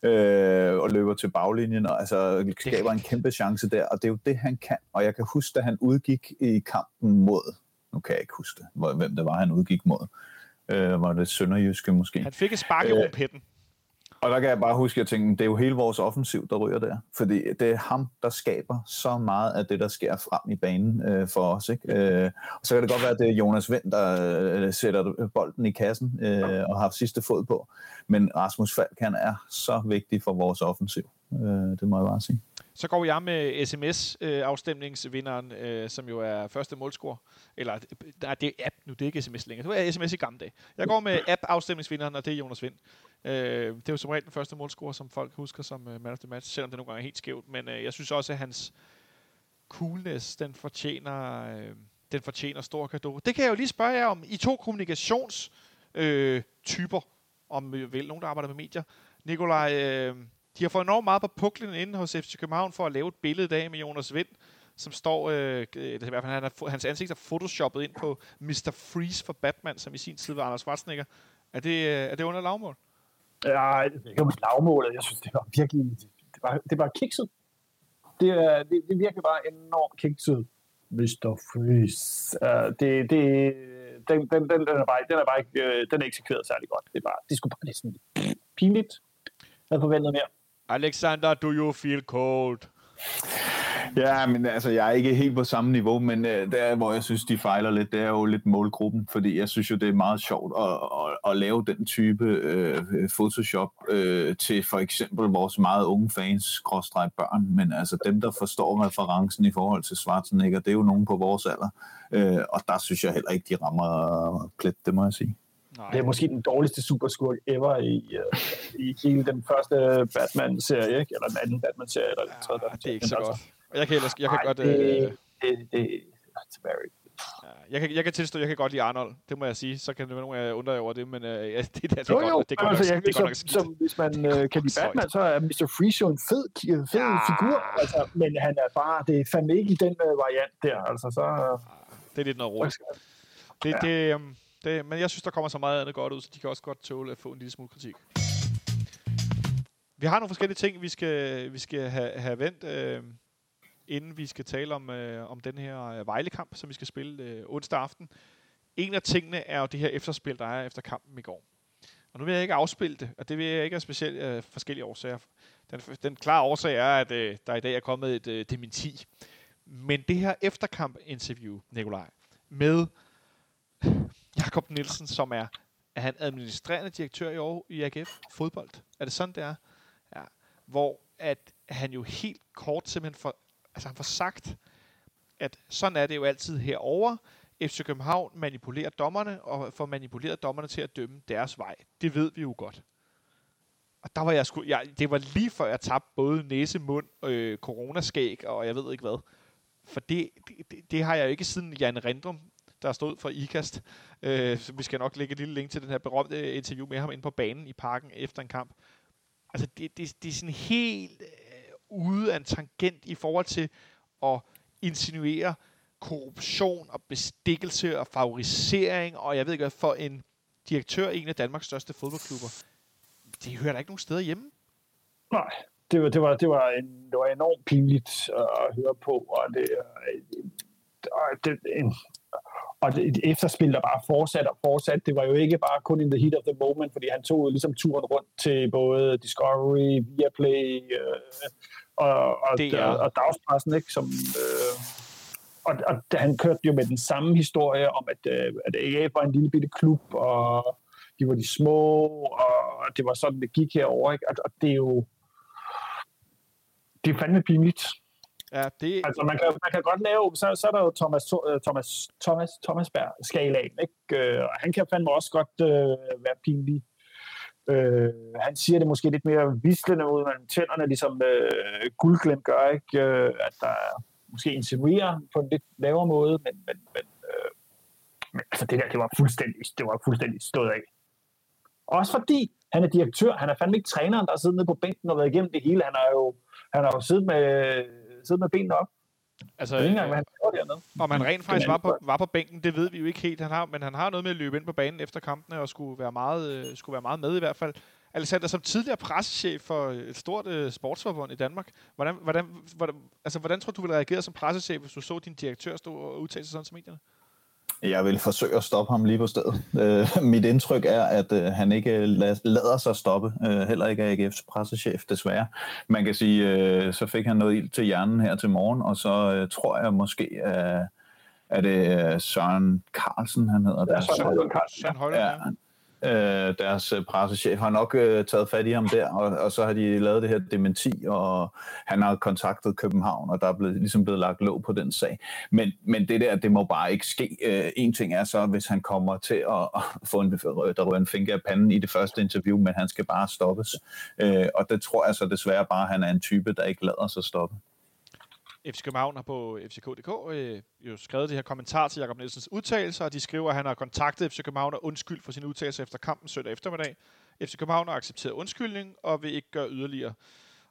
øh, og løber til baglinjen, og altså, skaber en kæmpe chance der, og det er jo det, han kan. Og jeg kan huske, da han udgik i kampen mod, nu kan jeg ikke huske det, hvem det var, han udgik mod. Øh, var det Sønderjyske måske? Han fik et spark i øh, og der kan jeg bare huske, at jeg tænkte, det er jo hele vores offensiv, der ryger der. Fordi det er ham, der skaber så meget af det, der sker frem i banen øh, for os. Ikke? Øh, og så kan det godt være, at det er Jonas Vind, der øh, sætter bolden i kassen øh, og har sidste fod på. Men Rasmus Falk, han er så vigtig for vores offensiv. Øh, det må jeg bare sige. Så går jeg med sms-afstemningsvinderen, øh, øh, som jo er første målscore. Eller, nej, det er app nu, det er ikke sms længere. Det var sms i gamle dage. Jeg går med app-afstemningsvinderen, og det er Jonas Vind. Øh, det er jo som regel den første målscore, som folk husker som øh, man of the match, selvom det nogle gange er helt skævt. Men øh, jeg synes også, at hans coolness, den fortjener, den fortjener stor gave. Det kan jeg jo lige spørge jer om. I to kommunikationstyper, typer om vel nogen, der arbejder med medier. Nikolaj, øh, de har fået enormt meget på puklen inde hos FC København for at lave et billede i dag med Jonas Vind, som står, øh, i hvert fald, han er, hans ansigt er photoshoppet ind på Mr. Freeze for Batman, som i sin tid var Anders Schwarzenegger. Er det, øh, er det under lavmål? Ja, det er ikke lavmålet. Jeg synes, det var virkelig... Det var, det var kikset. Det, det, det virker bare enormt kikset. Mr. Freeze. Uh, det, det, den, den, den, den, er bare, den er bare ikke, øh, den er eksekveret særlig godt. Det er bare, det skulle bare lidt sådan pinligt. Jeg havde forventet mere. Alexander, do you feel cold? Ja, men altså, jeg er ikke helt på samme niveau, men øh, der, hvor jeg synes, de fejler lidt, det er jo lidt målgruppen, fordi jeg synes jo, det er meget sjovt at, at, at lave den type øh, Photoshop øh, til for eksempel vores meget unge fans, gråstreg børn, men altså dem, der forstår referencen i forhold til Schwarzenegger, det er jo nogen på vores alder, øh, og der synes jeg heller ikke, de rammer plet, det må jeg sige. Nej. Det er måske den dårligste superskurk ever i, uh, i hele den første Batman-serie, ikke? eller den anden Batman-serie, eller den tredje Ja, Batman-serie. det er ikke så godt. Og jeg kan, ellers, jeg kan nej, godt... det, Øh, det, det, it's very ja, jeg, kan, jeg kan tilstå, jeg kan godt lide Arnold. Det må jeg sige. Så kan det være nogen, undrer jer over det, men øh, ja, *laughs* det, det, det, Jo, er jo, godt, det godt altså, nok, det godt nok som, hvis man øh, *laughs* kan lide. Batman, så er Mr. Freeze jo en fed, fed Ja. figur, altså, men han er bare, det er fandme ikke i den øh, variant der, altså så... Øh, Det er lidt noget råd. Det, det, øhm, det, men jeg synes, der kommer så meget andet godt ud, så de kan også godt tåle at få en lille smule kritik. Vi har nogle forskellige ting, vi skal, vi skal have, have vendt, øh, inden vi skal tale om, øh, om den her Vejlekamp, Vejle-kamp, som vi skal spille øh, onsdag aften. En af tingene er jo det her efterspil, der er efter kampen i går. Og nu vil jeg ikke afspille det, og det vil jeg ikke af specielt øh, forskellige årsager. Den, den klare årsag er, at øh, der i dag er kommet et øh, dementi. Men det her efterkamp-interview, Nikolaj, med Jakob Nielsen, som er, er han administrerende direktør i, i AGF fodbold. Er det sådan, det er? Ja. Hvor at han jo helt kort simpelthen får, altså han får sagt, at sådan er det jo altid herover. FC København manipulerer dommerne, og får manipuleret dommerne til at dømme deres vej. Det ved vi jo godt. Og der var jeg sgu, jeg, det var lige før jeg tabte både næse, mund, øh, coronaskæg, og jeg ved ikke hvad. For det, det, det har jeg jo ikke siden Jan Rindrum, der stod for IKAST. Øh, så vi skal nok lægge et lille link til den her berømte øh, interview med ham inde på banen i parken efter en kamp. Altså, det, det, det er sådan helt øh, ude af en tangent i forhold til at insinuere korruption og bestikkelse og favorisering, og jeg ved ikke hvad, for en direktør i en af Danmarks største fodboldklubber. Det hører da ikke nogen steder hjemme. Nej, det var, det var, det var, en, det var enormt pinligt at høre på, og det, øh, det, det, og et efterspil, der bare fortsat og fortsat. Det var jo ikke bare kun in the heat of the moment, fordi han tog ligesom turen rundt til både Discovery, Viaplay øh, og, og, DR. og, og dagspressen, ikke? Som, øh, og, og han kørte jo med den samme historie om, at, øh, at AGF var en lille bitte klub, og de var de små, og det var sådan, det gik herover, ikke? Og, og det er jo det er fandme pinligt. Ja, det, Altså, man kan, man kan godt lave, så, så er der jo Thomas, øh, Thomas, Thomas, Thomas Berg skalaen, ikke? Øh, og han kan fandme også godt øh, være pinlig. Øh, han siger det måske lidt mere vislende ud mellem tænderne, ligesom øh, Guldglem gør, ikke? Øh, at der måske insinuerer på en lidt lavere måde, men, men, men, øh, men altså, det der, det var fuldstændig, det var fuldstændig stået af. Også fordi han er direktør, han er fandme ikke træneren, der har siddet nede på bænken og været igennem det hele. Han har jo, han har jo siddet med, siddet med benene op. altså, Jeg ved ikke engang, hvad han gjorde dernede. Om han rent faktisk var på, var på bænken, det ved vi jo ikke helt. Han har, men han har noget med at løbe ind på banen efter kampene og skulle være meget, øh, skulle være meget med i hvert fald. Alexander, som tidligere pressechef for et stort øh, sportsforbund i Danmark, hvordan, hvordan, hvordan, altså, hvordan tror du, du ville reagere som pressechef, hvis du så din direktør stå og udtale sig sådan til medierne? Jeg vil forsøge at stoppe ham lige på stedet. Øh, mit indtryk er, at øh, han ikke la- lader sig stoppe, øh, heller ikke af AGF's pressechef, desværre. Man kan sige, øh, så fik han noget ild til hjernen her til morgen, og så øh, tror jeg måske, øh, er det øh, Søren Carlsen, han hedder. Ja, der. Søren Carlsen, Søren Højlund, ja. Øh, deres øh, pressechef har nok øh, taget fat i ham der, og, og så har de lavet det her dementi, og han har kontaktet København, og der er blevet, ligesom blevet lagt låg på den sag. Men, men det der, det må bare ikke ske. Øh, en ting er så, hvis han kommer til at, at få en, der rører en finger af panden i det første interview, men han skal bare stoppes. Øh, og det tror jeg så desværre bare, at han er en type, der ikke lader sig stoppe. FC København har på FCK.dk øh, jo skrevet det her kommentar til Jakob Nielsens udtalelser, og de skriver, at han har kontaktet FC København og undskyld for sine udtalelser efter kampen søndag eftermiddag. FC København har accepteret undskyldning og vil ikke gøre yderligere.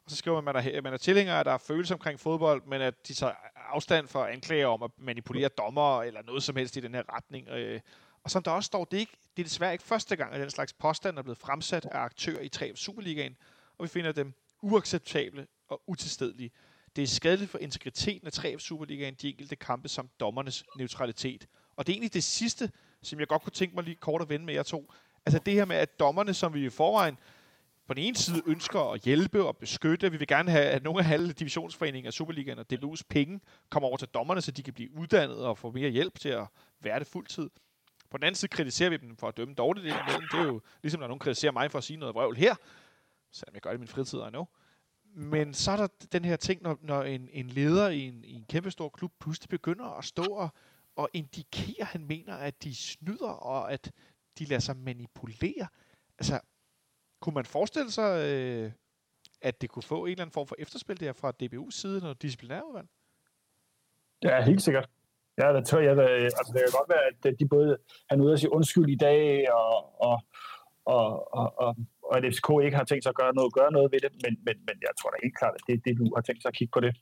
Og så skriver man, at man er tilhænger, at der er følelser omkring fodbold, men at de tager afstand for anklager om at manipulere dommer eller noget som helst i den her retning. Øh, Og som der også står, det er, ikke, det er desværre ikke første gang, at den slags påstand er blevet fremsat af aktører i 3 Superligaen, og vi finder dem uacceptable og utilstedelige. Det er skadeligt for integriteten af 3F Superligaen, de enkelte kampe samt dommernes neutralitet. Og det er egentlig det sidste, som jeg godt kunne tænke mig lige kort at vende med jer to. Altså det her med, at dommerne, som vi i forvejen på den ene side ønsker at hjælpe og beskytte. Vi vil gerne have, at nogle af halve divisionsforeninger, Superligaen og DBU's penge kommer over til dommerne, så de kan blive uddannet og få mere hjælp til at være det fuldtid. På den anden side kritiserer vi dem for at dømme dårligt indimellem. Det er jo ligesom, når nogen kritiserer mig for at sige noget vrøvl her, selvom jeg gør det i min fritid, I know. Men så er der den her ting, når, når en, en leder i en, i en kæmpe stor klub pludselig begynder at stå og, og indikere, at han mener, at de snyder, og at de lader sig manipulere. Altså, kunne man forestille sig, øh, at det kunne få en eller anden form for efterspil der fra DBU's side, når disciplinærudvalg? Ja, helt sikkert. Ja, det tror jeg. der, altså, det kan godt være, at øh, de både han ude og sige undskyld i dag, og, og, og, og, og, og at FCK ikke har tænkt sig at gøre noget, gøre noget ved det, men, men, men jeg tror da helt klart, at det, det du har tænkt sig at kigge på det.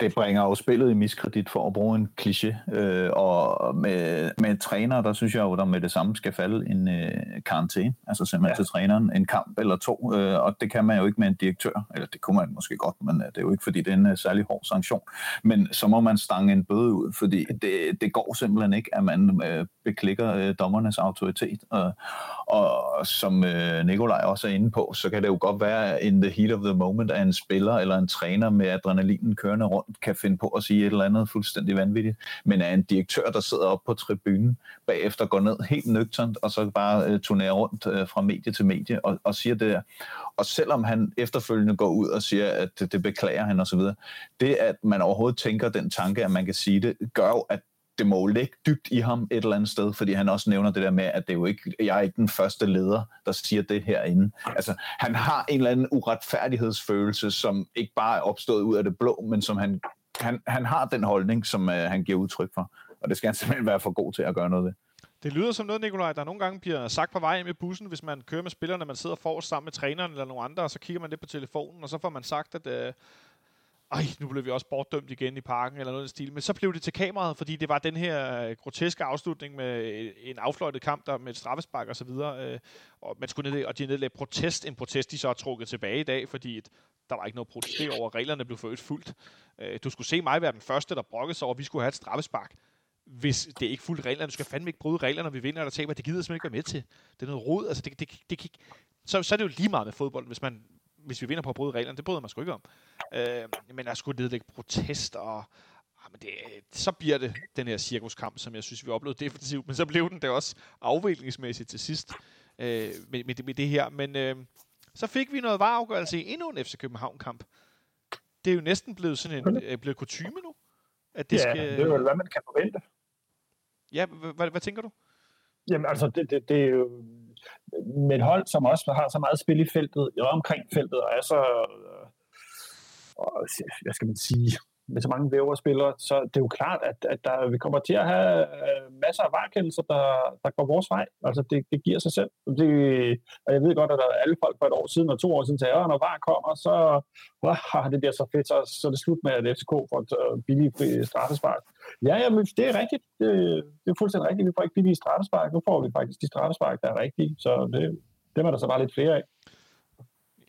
Det bringer jo spillet i miskredit for at bruge en kliché. Øh, og med, med træner, der synes jeg jo, der med det samme skal falde en øh, karantæne. Altså simpelthen ja. til træneren en kamp eller to. Øh, og det kan man jo ikke med en direktør. Eller det kunne man måske godt, men øh, det er jo ikke, fordi det er en uh, særlig hård sanktion. Men så må man stange en bøde ud, fordi det, det går simpelthen ikke, at man øh, beklikker øh, dommernes autoritet. Og, og som øh, Nikolaj også er inde på, så kan det jo godt være in the heat of the moment, at en spiller eller en træner med adrenalinen kørende rundt kan finde på at sige et eller andet fuldstændig vanvittigt. Men er en direktør, der sidder op på tribunen, bagefter går ned helt nøgternt, og så bare øh, turnerer rundt øh, fra medie til medie og, og siger det der. Og selvom han efterfølgende går ud og siger, at det, det beklager han osv., det at man overhovedet tænker den tanke, at man kan sige det, gør jo, at det må ligge dybt i ham et eller andet sted, fordi han også nævner det der med, at det er jo ikke, jeg er ikke den første leder, der siger det herinde. Altså, han har en eller anden uretfærdighedsfølelse, som ikke bare er opstået ud af det blå, men som han, han, han har den holdning, som øh, han giver udtryk for. Og det skal han *laughs* simpelthen være for god til at gøre noget ved. Det lyder som noget, Nikolaj, der nogle gange bliver sagt på vej med bussen, hvis man kører med spillerne, man sidder forrest sammen med træneren eller nogen andre, og så kigger man lidt på telefonen, og så får man sagt, at øh, ej, nu blev vi også bortdømt igen i parken, eller noget i stil. Men så blev det til kameraet, fordi det var den her øh, groteske afslutning med øh, en affløjtet kamp der med et straffespark og så videre. Øh, og man skulle ned, og de nedlagde protest, en protest, de så har trukket tilbage i dag, fordi der var ikke noget protest over, reglerne blev for fuldt. Du skulle se mig være den første, der brokkede sig over, at vi skulle have et straffespark hvis det ikke fuldt reglerne. Du skal fandme ikke bryde reglerne, når vi vinder eller taber. Det gider jeg simpelthen ikke være med til. Det er noget rod. Altså, det, det, det, det, så, så er det jo lige meget med fodbold, hvis man hvis vi vinder på at bryde reglerne, det bryder man sgu ikke om. Øh, men jeg skulle nedlægge protest, og ah, men det, så bliver det den her cirkuskamp, som jeg synes, vi oplevede defensivt, men så blev den det også afviklingsmæssigt til sidst øh, med, med, med det her. Men øh, så fik vi noget vareafgørelse i endnu en FC København-kamp. Det er jo næsten blevet sådan en øh, blevet kutume nu. At det ja, skal... det er jo, hvad man kan forvente. Ja, hvad tænker du? Jamen altså, det, det, det er jo med et hold, som også har så meget spil i feltet, og omkring feltet, og er så, øh, og, hvad skal man sige, med så mange væver spillere, så det er jo klart, at, at der, vi kommer til at have øh, masser af varekendelser, der, der går vores vej. Altså, det, det giver sig selv. Det, og jeg ved godt, at der er alle folk for et år siden og to år siden sagde, at når VAR kommer, så wow, *laughs* det bliver så fedt, så, så er det slut med, at FCK får et øh, billigt straffespark. Ja, ja, men det er rigtigt. Det, det er fuldstændig rigtigt. Vi får ikke billige straffespark. Nu får vi faktisk de straffespark, der er rigtige. Så det, det er der så bare lidt flere af.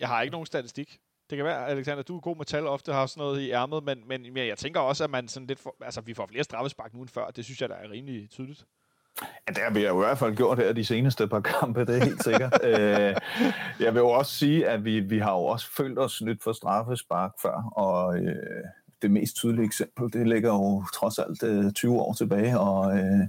Jeg har ikke nogen statistik det kan være, Alexander, du er god med tal, ofte har sådan noget i ærmet, men, men ja, jeg tænker også, at man sådan lidt for, altså, vi får flere straffespark nu end før. Det synes jeg, der er rimelig tydeligt. Ja, det har vi jo i hvert fald gjort her de seneste par kampe, det er helt sikkert. *laughs* øh, jeg vil jo også sige, at vi, vi har jo også følt os nyt for straffespark før, og øh, det mest tydelige eksempel, det ligger jo trods alt øh, 20 år tilbage, og øh,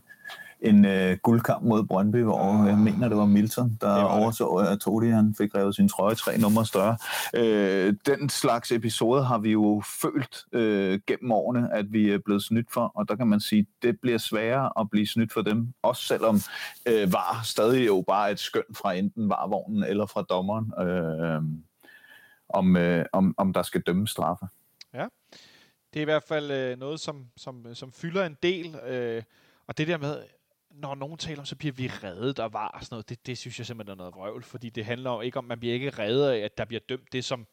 en øh, guldkamp mod Brøndby, hvor jeg mener, det var Milton, der overså, at Todi han fik revet sin trøje tre nummer større. Øh, den slags episode har vi jo følt øh, gennem årene, at vi er blevet snydt for, og der kan man sige, det bliver sværere at blive snydt for dem, også selvom øh, var stadig jo bare et skøn fra enten varvognen eller fra dommeren, øh, om, øh, om, om der skal dømme straffe. Ja, det er i hvert fald øh, noget, som, som, som fylder en del, øh, og det der med, når nogen taler om, så bliver vi reddet og var og sådan noget, det, det synes jeg simpelthen er noget vrøvl, fordi det handler jo ikke om, man bliver ikke reddet af, at der bliver dømt det, som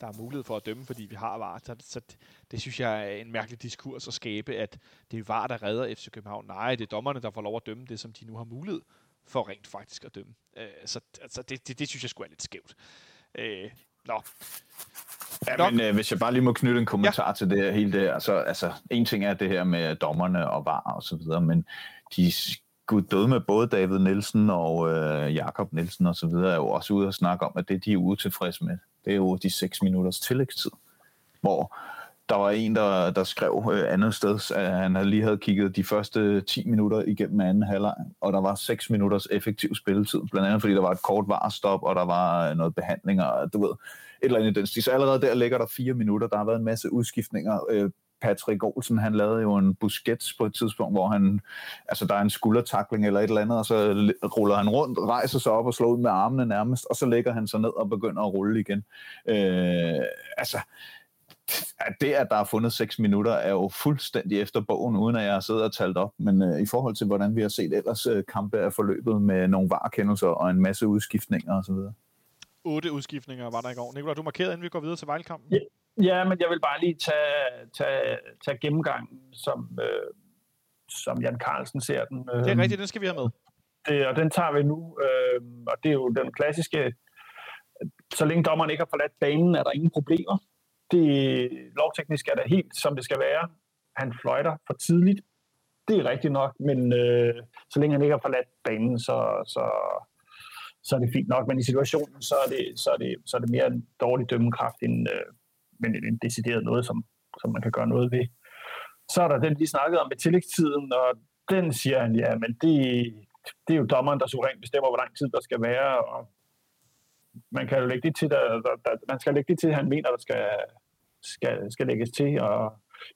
der er mulighed for at dømme, fordi vi har VAR. Så, så det, det synes jeg er en mærkelig diskurs at skabe, at det er VAR, der redder FC København. Nej, det er dommerne, der får lov at dømme det, som de nu har mulighed for rent faktisk at dømme. Øh, så altså, det, det, det synes jeg skulle er lidt skævt. Øh, nå. Ja, men øh, hvis jeg bare lige må knytte en kommentar ja. til det hele det, altså, altså en ting er det her med dommerne og VAR og så videre, men de skulle døde med både David Nielsen og øh, Jakob Nielsen og så videre, er jo også ude og snakke om, at det, de er utilfredse med, det er jo de 6 minutters tillægstid, hvor der var en, der, der skrev øh, andet sted, at han lige havde kigget de første 10 minutter igennem anden halvleg, og der var 6 minutters effektiv spilletid, blandt andet fordi der var et kort varestop, og der var øh, noget behandling, og du ved, et eller andet den stil. Så allerede der ligger der 4 minutter, der har været en masse udskiftninger. Øh, Patrick Olsen, han lavede jo en Busquets på et tidspunkt, hvor han, altså der er en skuldertakling eller et eller andet, og så ruller han rundt, rejser sig op og slår ud med armene nærmest, og så lægger han sig ned og begynder at rulle igen. Øh, altså, at det, at der er fundet 6 minutter, er jo fuldstændig efter bogen, uden at jeg har siddet og talt op. Men øh, i forhold til, hvordan vi har set ellers øh, kampe er forløbet med nogle varekendelser og en masse udskiftninger osv. Otte udskiftninger var der i går. Nikolaj, du markerede, inden vi går videre til Vejlekampen. Ja, ja, men jeg vil bare lige tage, tage, tage gennemgangen, som, øh, som Jan Carlsen ser den. Øh, det er rigtigt, den skal vi have med. Det, og den tager vi nu. Øh, og det er jo den klassiske, så længe dommeren ikke har forladt banen, er der ingen problemer det, lovteknisk er det helt, som det skal være. Han fløjter for tidligt. Det er rigtigt nok, men øh, så længe han ikke har forladt banen, så, så, så er det fint nok. Men i situationen, så er det, så er det, så er det mere en dårlig dømmekraft, end, øh, men en decideret noget, som, som man kan gøre noget ved. Så er der den, vi snakkede om med tillægstiden, og den siger han, ja, men det, det er jo dommeren, der suverænt bestemmer, hvor lang tid der skal være, og man kan jo lægge det til, der, der, der, man skal lægge det til, han mener, der skal, skal, skal lægges til, og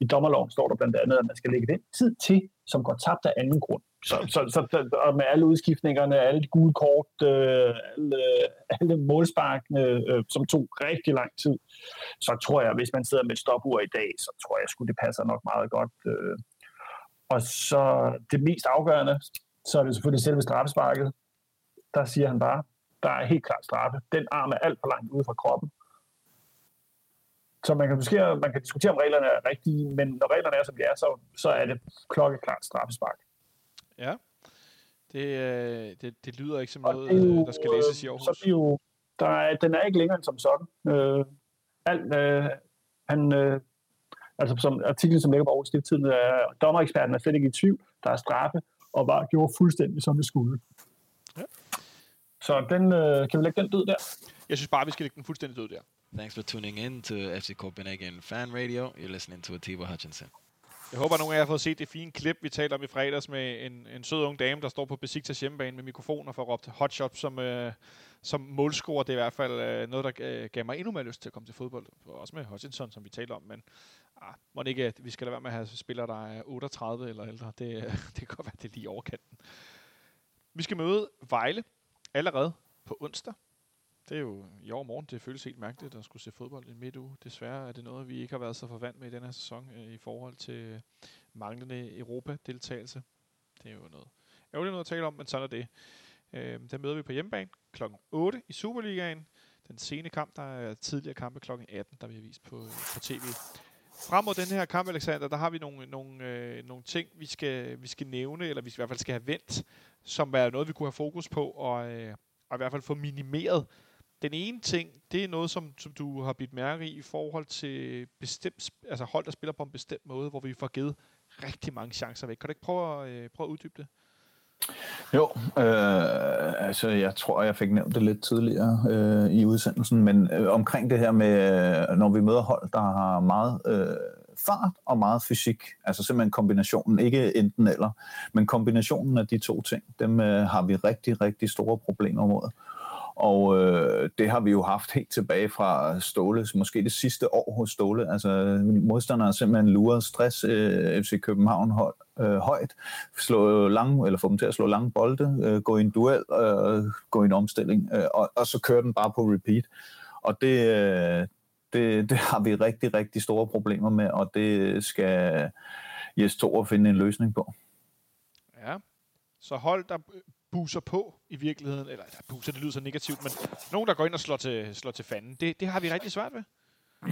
i dommerloven står der blandt andet, at man skal lægge den tid til, som går tabt af anden grund. Så, så, så og med alle udskiftningerne, alle de gule kort, øh, alle, øh, alle målsparkene, øh, som tog rigtig lang tid, så tror jeg, hvis man sidder med et stopur i dag, så tror jeg, at det passer nok meget godt. Øh. Og så det mest afgørende, så er det selvfølgelig selve straffesparket. Der siger han bare, der er helt klart straffe. Den arm er alt for langt ude fra kroppen. Så man kan, måske, man kan diskutere, om reglerne er rigtige, men når reglerne er, som de er, så, så er det klokkeklart straffespark. Ja, det, øh, det, det lyder ikke som noget, jo, der skal læses i Aarhus. Så det jo, der er, den er ikke længere end som sådan. Øh, alt, øh, han, øh, altså som artiklen, som ligger på Aarhus Stifttiden, er dommereksperten er slet ikke i tvivl. Der er straffe, og var gjort fuldstændig, som det skulle. Ja. Så den, øh, kan vi lægge den død der? Jeg synes bare, vi skal lægge den fuldstændig død der. Thanks for tuning in to FC Copenhagen Fan Radio. You're listening to Atiba Hutchinson. Jeg håber, at nogle af jer har fået set det fine klip, vi talte om i fredags med en, en sød ung dame, der står på Besiktas hjemmebane med mikrofoner for at råbe hotshot som, øh, som målscorer. Det er i hvert fald øh, noget, der øh, gav mig endnu mere lyst til at komme til fodbold. Også med Hutchinson, som vi talte om. Men ah, må ikke, at vi skal lade være med at have spillere, der er 38 eller ældre. Det, øh, *laughs* det kan godt være, det er lige overkanten. Vi skal møde Vejle allerede på onsdag. Det er jo i år morgen, det føles helt mærkeligt at skulle se fodbold i midt uge. Desværre er det noget, vi ikke har været så forvandt med i denne her sæson øh, i forhold til manglende Europa-deltagelse. Det er jo noget ærgerligt noget at tale om, men sådan er det. Øh, der møder vi på hjemmebane kl. 8 i Superligaen. Den sene kamp, der er tidligere kampe kl. 18, der vi har vist på, øh, på tv. Frem mod den her kamp, Alexander, der har vi nogle, nogle, øh, nogle ting, vi skal, vi skal nævne, eller vi skal, i hvert fald skal have vendt, som er noget, vi kunne have fokus på, og, øh, og i hvert fald få minimeret den ene ting, det er noget, som, som du har bidt mærke i i forhold til bestemt, altså hold, der spiller på en bestemt måde, hvor vi får givet rigtig mange chancer væk. Kan du ikke prøve at, øh, prøve at uddybe det? Jo, øh, altså jeg tror, jeg fik nævnt det lidt tidligere øh, i udsendelsen, men øh, omkring det her med, øh, når vi møder hold, der har meget øh, fart og meget fysik, altså simpelthen kombinationen, ikke enten eller, men kombinationen af de to ting, dem øh, har vi rigtig, rigtig store problemer med. Og øh, det har vi jo haft helt tilbage fra Ståle, måske det sidste år hos Ståle. Altså modstanderne har simpelthen luret stress øh, FC København hold, øh, højt, slå lang, eller få dem til at slå lange bolde, øh, gå i en duel, øh, gå i en omstilling, øh, og, og så kører den bare på repeat. Og det, øh, det, det har vi rigtig, rigtig store problemer med, og det skal Jes Thor finde en løsning på. Ja, så hold, der buser på i virkeligheden, eller ja, buser, det lyder så negativt, men nogen, der går ind og slår til, slår til fanden, det, det har vi rigtig svært ved.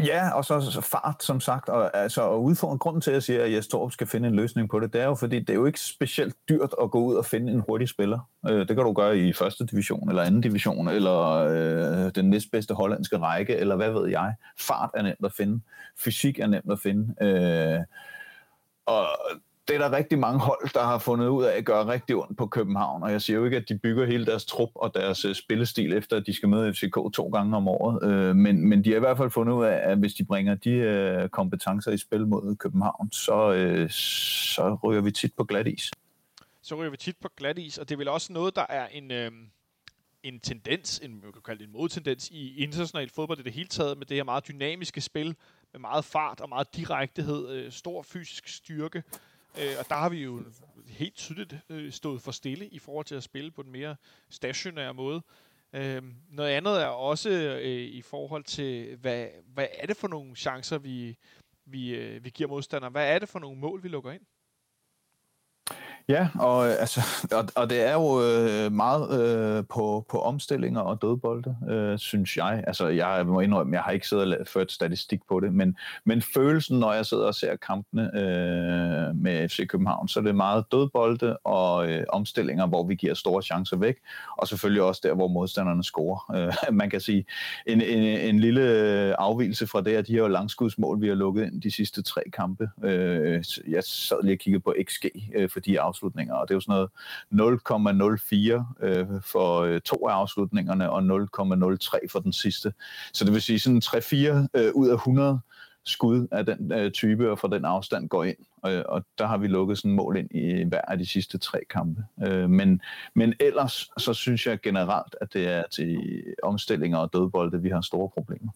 Ja, og så, så fart, som sagt, og altså og udfordringen, grunden til, at jeg siger, at Jes Torp skal finde en løsning på det, det er jo, fordi det er jo ikke specielt dyrt at gå ud og finde en hurtig spiller. Øh, det kan du gøre i første division, eller anden division, eller øh, den næstbedste hollandske række, eller hvad ved jeg. Fart er nemt at finde. Fysik er nemt at finde. Øh, og det er der rigtig mange hold, der har fundet ud af at gøre rigtig ondt på København, og jeg siger jo ikke, at de bygger hele deres trup og deres øh, spillestil efter, at de skal møde FCK to gange om året, øh, men, men de har i hvert fald fundet ud af, at hvis de bringer de øh, kompetencer i spil mod København, så, så ryger vi tit på glat is. Så ryger vi tit på glat is, og det er vel også noget, der er en... Øh en tendens, en, man kan kalde det en modtendens i international fodbold i det hele taget, med det her meget dynamiske spil, med meget fart og meget direktehed, øh, stor fysisk styrke. Øh, og der har vi jo helt tydeligt øh, stået for stille i forhold til at spille på en mere stationær måde. Øh, noget andet er også øh, i forhold til, hvad, hvad er det for nogle chancer, vi, vi, øh, vi giver modstandere? Hvad er det for nogle mål, vi lukker ind? Ja, og, øh, altså, *laughs* og, og det er jo øh, meget øh, på, på omstillinger og dødbolde, øh, synes jeg. Altså, jeg må indrømme, jeg har ikke siddet og ført statistik på det, men, men følelsen, når jeg sidder og ser kampene øh, med FC København, så er det meget dødbolde og øh, omstillinger, hvor vi giver store chancer væk, og selvfølgelig også der, hvor modstanderne scorer. Øh, *laughs* man kan sige, en, en, en lille afvielse fra det, at de her langskudsmål, vi har lukket ind de sidste tre kampe. Øh, jeg sad lige og kiggede på XG øh, for de afslutninger, og det er jo sådan noget 0,04 øh, for øh, to af afslutningerne og 0,03 for den sidste. Så det vil sige sådan 3-4 øh, ud af 100 skud af den øh, type og fra den afstand går ind. Og, og der har vi lukket sådan mål ind i hver af de sidste tre kampe. Øh, men, men ellers så synes jeg generelt, at det er til omstillinger og dødbolde, vi har store problemer.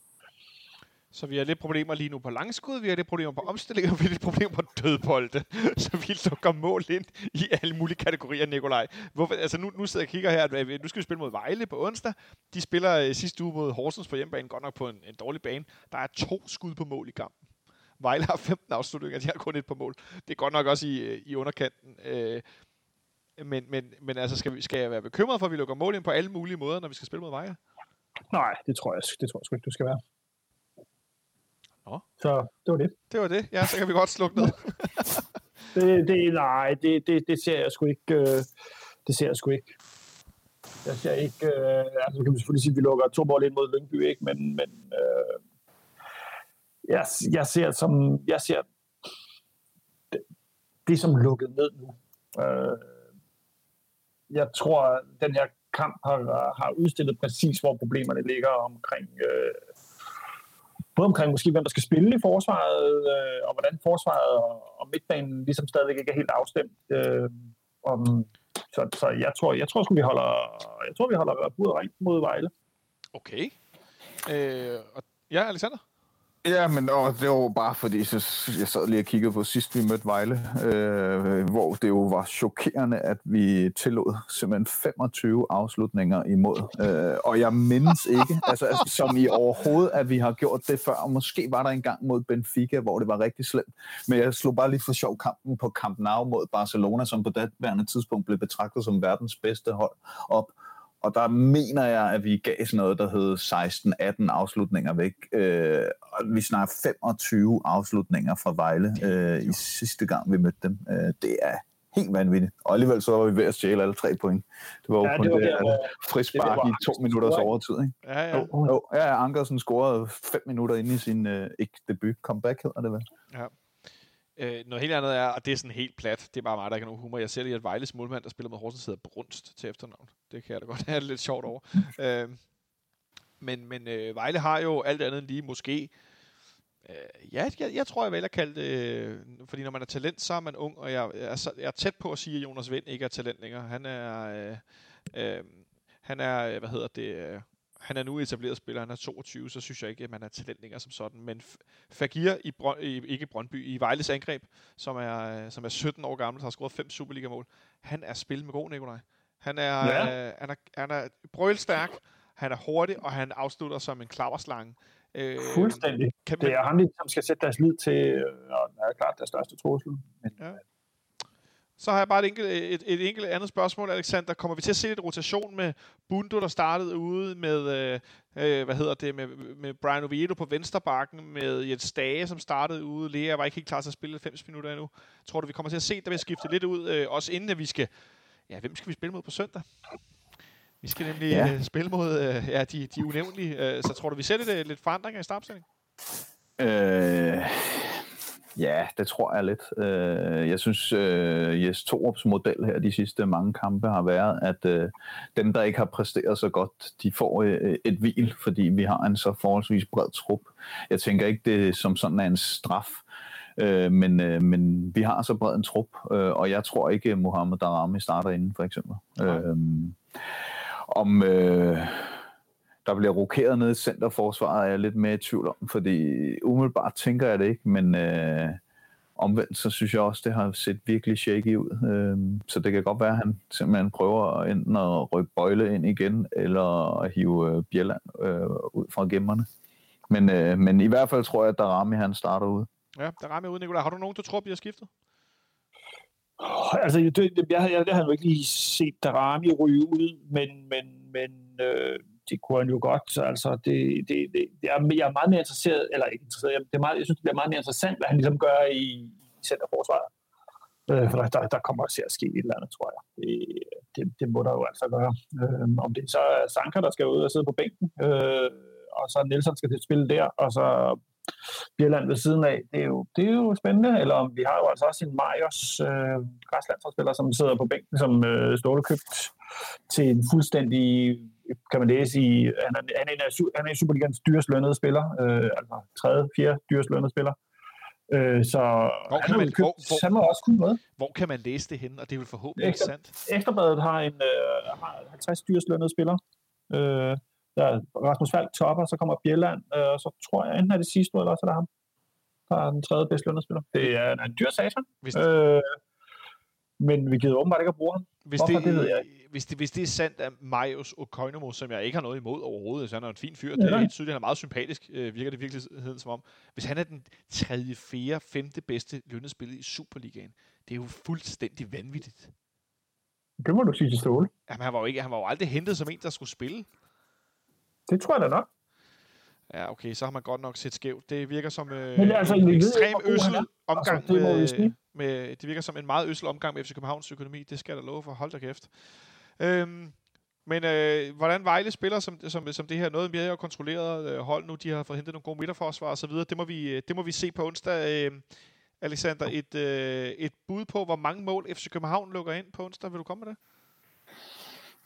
Så vi har lidt problemer lige nu på langskud, vi har lidt problemer på omstillinger, *laughs* og vi har lidt problemer på dødbolde. *laughs* Så vi lukker mål ind i alle mulige kategorier, Nikolaj. Hvorfor, altså nu, nu sidder jeg og kigger her, at øh, nu skal vi spille mod Vejle på onsdag. De spiller øh, sidste uge mod Horsens på hjemmebane, godt nok på en, en dårlig bane. Der er to skud på mål i kampen. Vejle har *laughs* 15 afslutninger, de har kun et på mål. Det er godt nok også i, øh, i underkanten. Øh, men, men, men altså, skal, vi, skal jeg være bekymret for, at vi lukker mål ind på alle mulige måder, når vi skal spille mod Vejle? Nej, det tror jeg, det tror jeg sgu ikke, du skal være. Nå. Så det var det. Det var det. Ja, så kan vi godt slukke ned. *laughs* det, det, nej, det, det, det ser jeg sgu ikke. Øh, det ser jeg sgu ikke. Jeg ser ikke, øh, altså kan vi selvfølgelig sige, at vi lukker to mål ind mod Lyngby, ikke? men, men øh, jeg, jeg ser som, jeg ser det, det som lukket ned nu. Øh, jeg tror, at den her kamp har, har udstillet præcis, hvor problemerne ligger omkring øh, både omkring måske, hvem der skal spille i forsvaret, øh, og hvordan forsvaret og, og midtbanen ligesom stadigvæk ikke er helt afstemt. Øh, om, så, så jeg tror, jeg tror, vi holder, jeg tror, vi holder budet rent mod Vejle. Okay. Øh, og, ja, Alexander? Ja, men og det var bare fordi, så jeg sad lige og kiggede på sidst, vi mødte Vejle, øh, hvor det jo var chokerende, at vi tillod simpelthen 25 afslutninger imod. Øh, og jeg mindes ikke, *laughs* altså, altså som i overhovedet, at vi har gjort det før. Og måske var der en gang mod Benfica, hvor det var rigtig slemt. Men jeg slog bare lige for sjov kampen på Camp Nou mod Barcelona, som på det tidspunkt blev betragtet som verdens bedste hold op og der mener jeg, at vi gav sådan noget, der hed 16-18 afslutninger væk. Øh, og vi snakker 25 afslutninger fra Vejle øh, i sidste gang, vi mødte dem. Øh, det er helt vanvittigt. Og alligevel så var vi ved at stjæle alle tre point. Det var jo ja, kun det, det, det frispark i to minutters overtid. Ikke? Ja, ja. Jo, jo, ja, Ankersen scorede fem minutter inde i sin øh, ikke debut. Comeback hedder det vel? Ja. Øh, noget helt andet er, og det er sådan helt plat, det er bare mig, der ikke har nogen humor. Jeg ser lige, at Vejles målmand, der spiller med Horsens, hedder Brunst til efternavn. Det kan jeg da godt have lidt sjovt over. øh, men men øh, Vejle har jo alt andet end lige måske... Øh, ja, jeg, jeg tror, jeg vælger at kalde det... Øh, fordi når man er talent, så er man ung, og jeg, jeg, er, så, jeg er tæt på at sige, at Jonas Vind ikke er talent længere. Han er... Øh, øh, han er, øh, hvad hedder det... Øh, han er nu etableret spiller, han er 22, så synes jeg ikke, at man er talent længere som sådan. Men Fagir i, Brøn, i ikke Brøndby, i Vejles angreb, som er, som er 17 år gammel, har scoret fem Superliga-mål. Han er spil med god, Nikolaj. Han er, ja. øh, han er, han er brølstærk, han er hurtig, og han afslutter som en klaverslange. Øh, Fuldstændig. Kan man... Det er ham, som skal sætte deres lid til, og det er klart deres største trussel. Men, ja. Så har jeg bare et enkelt, et, et enkelt andet spørgsmål, Alexander. Kommer vi til at se lidt rotation med Bundo, der startede ude med, øh, øh, hvad hedder det, med, med Brian Oviedo på vensterbakken, med Jens Stage, som startede ude. Lea var ikke helt klar til at spille 90 minutter endnu. Tror du, vi kommer til at se, der vil skifte lidt ud, øh, også inden at vi skal... Ja, hvem skal vi spille mod på søndag? Vi skal nemlig ja. øh, spille mod øh, ja, de, de unævnlige. Øh, så tror du, vi sætter det lidt forandringer i startopstillingen? Øh, Ja, det tror jeg lidt. Øh, jeg synes, øh, Jes Torups model her de sidste mange kampe har været, at øh, dem, der ikke har præsteret så godt, de får et hvil, fordi vi har en så forholdsvis bred trup. Jeg tænker ikke, det som sådan er en straf, men, men vi har så bred en trup, og jeg tror ikke, Mohamed Darami starter inden, for eksempel. Nej. om... Øh, der bliver rokeret ned i centerforsvaret, er jeg lidt mere i tvivl om, fordi umiddelbart tænker jeg det ikke, men øh, omvendt, så synes jeg også, det har set virkelig shaky ud. Øh, så det kan godt være, at han simpelthen prøver enten at rykke Bøjle ind igen, eller at hive øh, Bjelland øh, ud fra gemmerne. Men, øh, men i hvert fald tror jeg, at Darami han starter ud. Ja, Darami ud, Nicolai. Har du nogen, du tror bliver skiftet? Altså, det, jeg, jeg, jeg, jeg har jo ikke lige set Darami ryge ud, men, men, men øh, det kunne han jo godt. Altså, det, det, det, jeg er meget mere interesseret, eller ikke interesseret, jeg, det er meget, jeg synes, det bliver meget mere interessant, hvad han ligesom gør i, i centerforsvaret. Øh, for der, der kommer til at ske et eller andet, tror jeg. Det, det, det må der jo altså gøre. Øh, om det så er Sanka, der skal ud og sidde på bænken, øh, og så Nielsen skal til at spille der, og så Bjelland ved siden af. Det er, jo, det er jo spændende. Eller om vi har jo altså også en Marius øh, græslandsspiller, som sidder på bænken, som øh, Ståle købt til en fuldstændig kan man læse i, han er, han er, en, af, han er en Superligans dyrest lønnede spiller, øh, altså tredje, fjerde dyrest lønnede spiller. Øh, så hvor han, kan man, købt, hvor, hvor, han må også kunne noget. Hvor kan man læse det henne, og det er vel forhåbentlig Ekstra, sandt? Ekstrabladet har, en, øh, har 50 dyrest lønnede spiller. Øh, der er Rasmus Falk topper, så kommer Bjelland, øh, og så tror jeg, enten er det sidste eller også er det ham. Der er den tredje bedste lønnede spiller. Det er en dyr satan. Øh, men vi gider åbenbart ikke at bruge ham. Hvis Hvorfor, det, det ved jeg hvis det, hvis det er sandt, at Marius Okoinomo, som jeg ikke har noget imod overhovedet, så han er en fin fyr, ja. det er helt tydeligt, han er meget sympatisk, øh, virker det virkelig som om. Hvis han er den tredje, fjerde, femte bedste spiller i Superligaen, det er jo fuldstændig vanvittigt. Det må du sige til Ståle. Jamen, han var jo, ikke, han var jo aldrig hentet som en, der skulle spille. Det tror jeg da nok. Ja, okay, så har man godt nok set skævt. Det virker som øh, Men altså, en ekstrem øssel omgang altså, det med, med, det virker som en meget øssel omgang med FC Københavns økonomi. Det skal jeg da love for. Hold da kæft. Øhm, men øh, hvordan Vejle spiller som, som, som det her noget mere kontrolleret øh, hold nu, de har fået hentet nogle gode midterforsvar og så videre, det må vi, øh, det må vi se på onsdag. Øh, Alexander, et, øh, et bud på, hvor mange mål FC København lukker ind på onsdag. Vil du komme med det?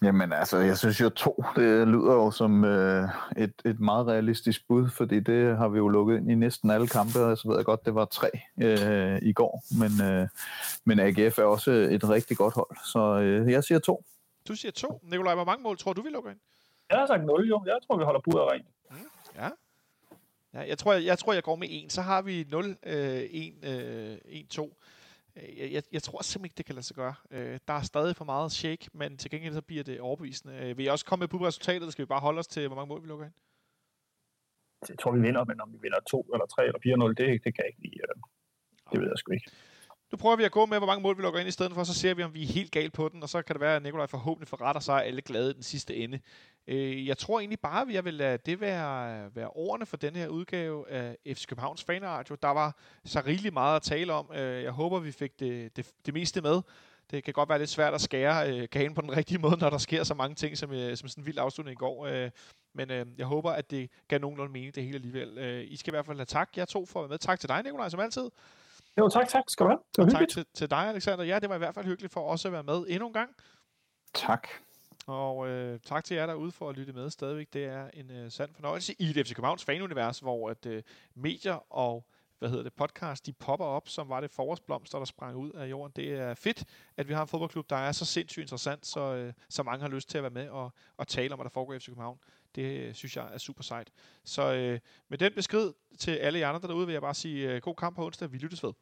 Jamen altså, jeg synes jo to, det lyder jo som øh, et, et meget realistisk bud, fordi det har vi jo lukket ind i næsten alle kampe, og så ved jeg godt, det var tre øh, i går, men, øh, men AGF er også et rigtig godt hold, så øh, jeg siger to. Du siger to. Nikolaj, hvor mange mål tror du, vi lukker ind? Jeg har sagt 0, jo. Jeg tror, vi holder budet rent. Mm, ja. ja. jeg, tror, jeg, jeg tror, jeg går med 1. Så har vi 0, øh, 1, øh, 1, 2. Jeg, jeg, jeg tror simpelthen ikke, det kan lade sig gøre. Øh, der er stadig for meget shake, men til gengæld så bliver det overbevisende. Øh, vil jeg også komme med på resultatet, eller skal vi bare holde os til, hvor mange mål vi lukker ind? Jeg tror, vi vinder, men om vi vinder 2 eller 3 eller 4-0, det, det kan jeg ikke lige. Øh, det ved jeg sgu ikke. Nu prøver vi at gå med, hvor mange mål vi lukker ind i stedet for, så ser vi, om vi er helt galt på den, og så kan det være, at Nikolaj forhåbentlig forretter sig alle glade den sidste ende. Øh, jeg tror egentlig bare, at jeg vil lade det være, være ordene for den her udgave af FC Københavns Fanradio. Der var så rigeligt meget at tale om. Øh, jeg håber, vi fik det, det, det meste med. Det kan godt være lidt svært at skære øh, kagen på den *laughs* rigtige måde, når der sker så mange ting, som, øh, som sådan en vild afslutning i går. Øh, men øh, jeg håber, at det gav nogenlunde mening, det hele alligevel. Øh, I skal i hvert fald have tak, jeg to for at være med. Tak til dig, Nikolaj, som altid. Jo, tak, tak skal du have. Det var tak til, til dig, Alexander. Ja, det var i hvert fald hyggeligt for os at være med endnu en gang. Tak. Og øh, tak til jer derude for at lytte med stadigvæk. Det er en øh, sand fornøjelse i det FC Københavns fanunivers, hvor at øh, medier og hvad hedder det, podcast, de popper op, som var det forårsblomster, der sprang ud af jorden. Det er fedt, at vi har en fodboldklub, der er så sindssygt interessant, så, øh, så mange har lyst til at være med og, og tale om, hvad der foregår i FC København. Det øh, synes jeg er super sejt. Så øh, med den besked til alle jer andre derude, vil jeg bare sige øh, god kamp på onsdag. Vi lyttes ved.